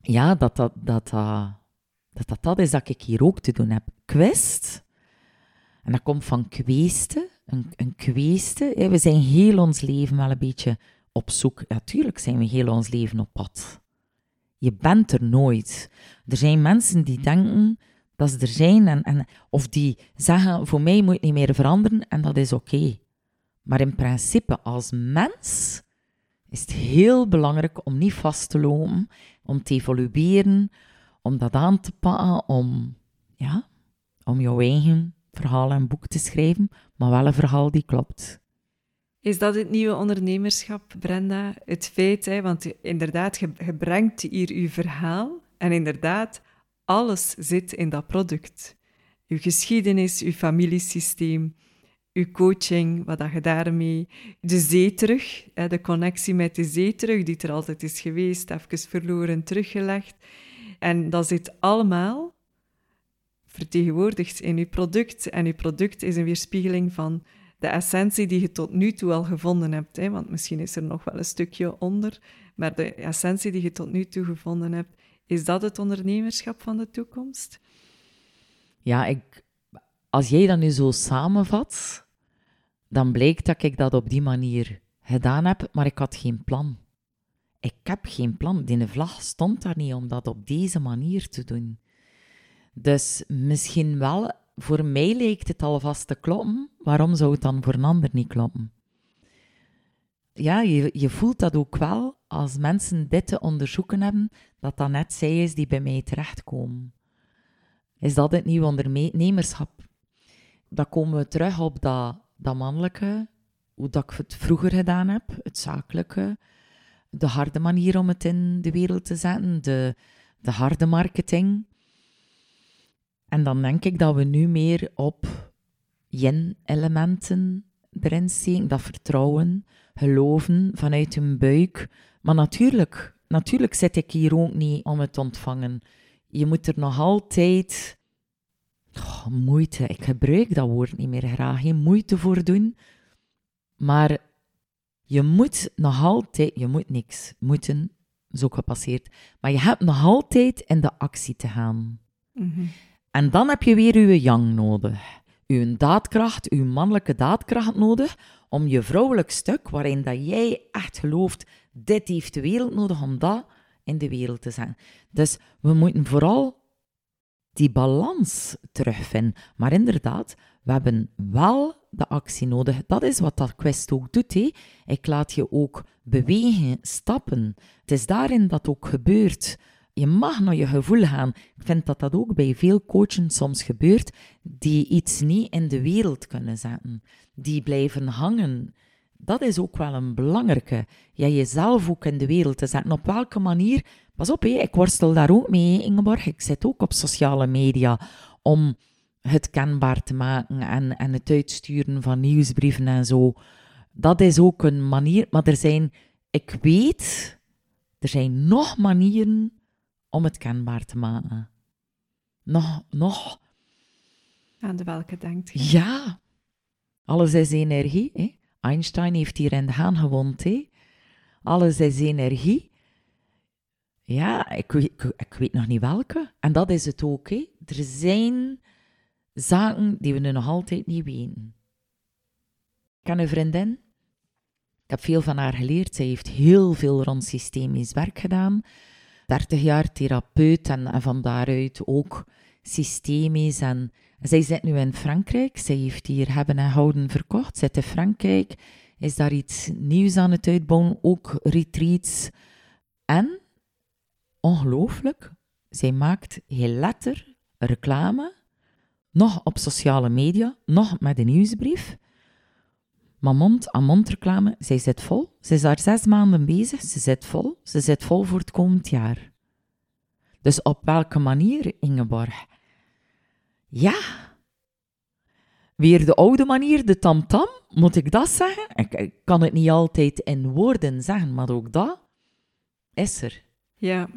ja, dat dat, dat, dat, dat, dat, is dat ik hier ook te doen heb. Kwist, en dat komt van kweesten, een, een kweesten. We zijn heel ons leven wel een beetje op zoek. Natuurlijk zijn we heel ons leven op pad. Je bent er nooit. Er zijn mensen die denken dat ze er zijn, en, en, of die zeggen: voor mij moet het niet meer veranderen, en dat is oké. Maar in principe, als mens is het heel belangrijk om niet vast te lopen, om te evolueren, om dat aan te pakken, om, ja, om jouw eigen verhaal en boek te schrijven, maar wel een verhaal die klopt. Is dat het nieuwe ondernemerschap, Brenda? Het feit, hè, want inderdaad, je, brengt hier je verhaal en inderdaad, alles zit in dat product. Uw geschiedenis, uw familiesysteem, uw coaching, wat dat je daarmee... De zee terug, hè, de connectie met de zee terug, die er altijd is geweest, even verloren, teruggelegd. En dat zit allemaal vertegenwoordigd in uw product. En uw product is een weerspiegeling van de essentie die je tot nu toe al gevonden hebt. Hè? Want misschien is er nog wel een stukje onder, maar de essentie die je tot nu toe gevonden hebt, is dat het ondernemerschap van de toekomst? Ja, ik, als jij dat nu zo samenvat, dan blijkt dat ik dat op die manier gedaan heb, maar ik had geen plan. Ik heb geen plan. Die vlag stond daar niet om dat op deze manier te doen. Dus misschien wel voor mij lijkt het alvast te kloppen. Waarom zou het dan voor een ander niet kloppen? Ja, je, je voelt dat ook wel als mensen dit te onderzoeken hebben, dat dat net zij is die bij mij terechtkomen. Is dat het nieuwe ondernemerschap? Dan komen we terug op dat, dat mannelijke, hoe dat ik het vroeger gedaan heb, het zakelijke, de harde manier om het in de wereld te zetten, de, de harde marketing. En dan denk ik dat we nu meer op yin-elementen erin zien. Dat vertrouwen, geloven vanuit hun buik. Maar natuurlijk, natuurlijk zit ik hier ook niet om het ontvangen. Je moet er nog altijd oh, moeite, ik gebruik dat woord niet meer graag, geen moeite voor doen. Maar je moet nog altijd, je moet niks moeten, is ook gepasseerd, maar je hebt nog altijd in de actie te gaan. Mm en dan heb je weer uw yang nodig. Uw daadkracht, uw mannelijke daadkracht nodig om je vrouwelijk stuk, waarin dat jij echt gelooft, dit heeft de wereld nodig om dat in de wereld te zijn. Dus we moeten vooral die balans terugvinden. Maar inderdaad, we hebben wel de actie nodig. Dat is wat dat quest ook doet. Ik laat je ook bewegen, stappen. Het is daarin dat ook gebeurt. Je mag naar je gevoel gaan. Ik vind dat dat ook bij veel coachen soms gebeurt, die iets niet in de wereld kunnen zetten. Die blijven hangen. Dat is ook wel een belangrijke. Ja, jezelf ook in de wereld te zetten. Op welke manier? Pas op, ik worstel daar ook mee, Ingeborg. Ik zit ook op sociale media om het kenbaar te maken en, en het uitsturen van nieuwsbrieven en zo. Dat is ook een manier. Maar er zijn, ik weet, er zijn nog manieren om het kenbaar te maken. Nog, nog. Aan de welke denkt je? Ja. Alles is energie. Hè? Einstein heeft hier in de haan gewoond. Hè? Alles is energie. Ja, ik, ik, ik, weet nog niet welke. En dat is het ook. Hè? Er zijn zaken die we nu nog altijd niet weten. Ik ken een vriendin. Ik heb veel van haar geleerd. Zij heeft heel veel rond systemisch werk gedaan. 30 jaar therapeut en, van daaruit ook systemisch. En zij zit nu in Frankrijk. Zij heeft hier hebben en houden verkocht. Zit in Frankrijk. Is daar iets nieuws aan het uitbouwen. Ook retreats. En, ongelooflijk, zij maakt heel letter reclame. Nog op sociale media, nog met een nieuwsbrief. Maar mond-aan-mond reclame, zij zit vol. Ze is daar zes maanden bezig, ze zit vol. Ze zit vol voor het komend jaar. Dus op welke manier, Ingeborg? Ja. Weer de oude manier, de tamtam, -tam, moet ik dat zeggen? Ik, kan het niet altijd in woorden zeggen, maar ook dat is er. Ja.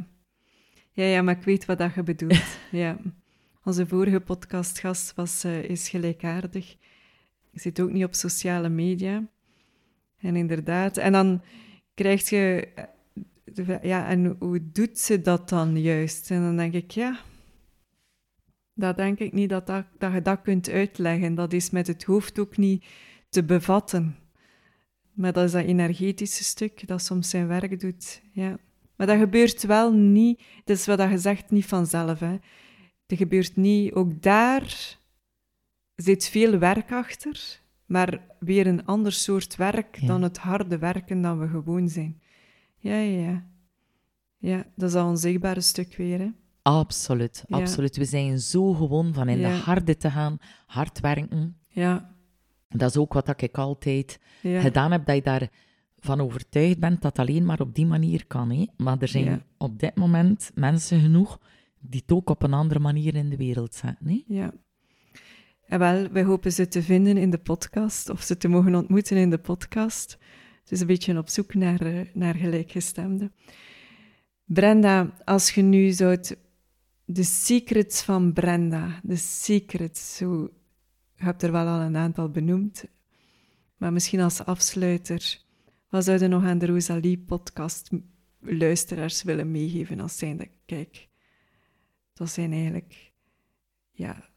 Ja, ja maar ik weet wat dat je bedoelt. ja. Onze vorige podcastgast was, uh, is gelijkaardig. Je zit ook niet op sociale media. En inderdaad, en dan krijg je, eh, ja, en hoe doet ze dat dan juist? En dan denk ik, ja, dat denk ik niet dat, dat, dat je dat kunt uitleggen. Dat is met het hoofd ook niet te bevatten. Maar dat is dat energetische stuk dat soms zijn werk doet. Ja. Maar dat gebeurt wel niet, dat is wat je zegt, niet vanzelf. Hè. Dat gebeurt niet, ook daar zit veel werk achter, maar weer een ander soort werk dan het harde werken dat we gewoon zijn. Ja, ja, ja. Dat is al een zichtbare stuk weer, hè. Absoluut, absoluut. We zijn zo gewoon van in de harde te gaan, hard werken. Ja. Dat is ook wat ik altijd gedaan heb, dat je daarvan overtuigd bent dat alleen maar op die manier kan. Hè? Maar er zijn op dit moment mensen genoeg die het ook op een andere manier in de wereld zetten. Hè? Ja. En wel, wij hopen ze te vinden in de podcast, of ze te mogen ontmoeten in de podcast. Het is een beetje op zoek naar, eh, naar gelijkgestemden. Brenda, als je nu zou de secrets van Brenda, de secrets, je hebt er wel al een aantal benoemd, maar misschien als afsluiter, wat zouden nog aan de Rosalie-podcast luisteraars willen meegeven als zijnde, kijk, dat zijn eigenlijk, ja,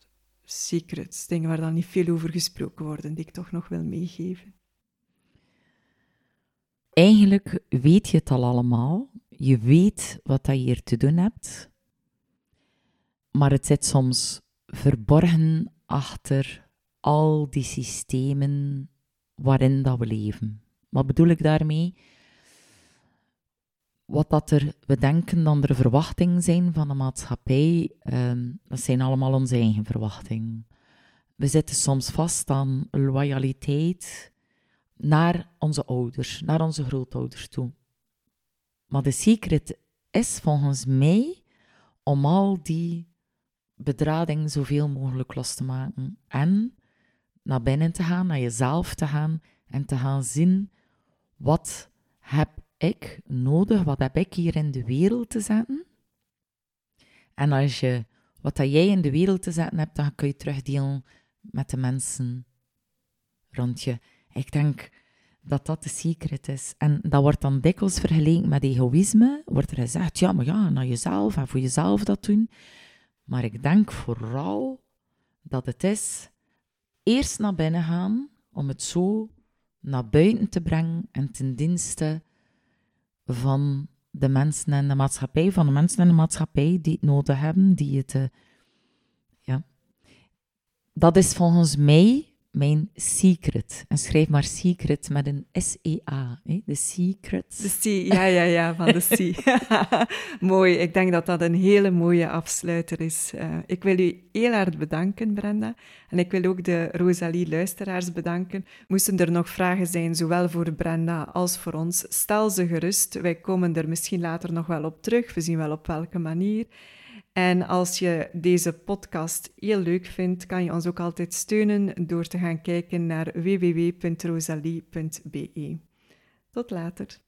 secrets, dingen waar dan niet veel over gesproken worden, die ik toch nog wil meegeven. Eigenlijk weet je het al allemaal. Je weet wat je hier te doen hebt maar het zit soms verborgen achter al die systemen waarin dat we leven. Wat bedoel ik daarmee? Wat dat er, we denken dan er verwachtingen zijn van de maatschappij, um, dat zijn allemaal onze eigen verwachtingen. We zitten soms vast aan loyaliteit naar onze ouders, naar onze grootouders toe. Maar de secret is volgens mij om al die bedrading zoveel mogelijk los te maken. En naar binnen te gaan, naar jezelf te gaan en te gaan zien wat heb ik nodig, wat heb ik hier in de wereld te zetten. En als je wat dat jij in de wereld te zetten hebt, dan kun je terugdelen met de mensen rond je. Ik denk dat dat de secret is. En dat wordt dan dikwijls vergeleken met egoïsme. Wordt er gezegd, ja, maar ja, naar jezelf en voor jezelf dat doen. Maar ik denk vooral dat het is eerst naar binnen gaan om het zo naar buiten te brengen en ten dienste van de mensen en de maatschappij, van de mensen en de maatschappij die het nodig hebben, die het. Uh, ja. Dat is volgens mij mijn secret. En schrijf maar secret met een S-E-A. De secret. De C, ja, ja, ja, van de C. Mooi. Ik denk dat dat een hele mooie afsluiter is. Uh, ik wil u heel hard bedanken, Brenda. En ik wil ook de Rosalie-luisteraars bedanken. Moesten er nog vragen zijn, zowel voor Brenda als voor ons, stel ze gerust. Wij komen er misschien later nog wel op terug. We zien wel op welke manier. En als je deze podcast heel leuk vindt, kan je ons ook altijd steunen door te gaan kijken naar www.rosalie.be. Tot later.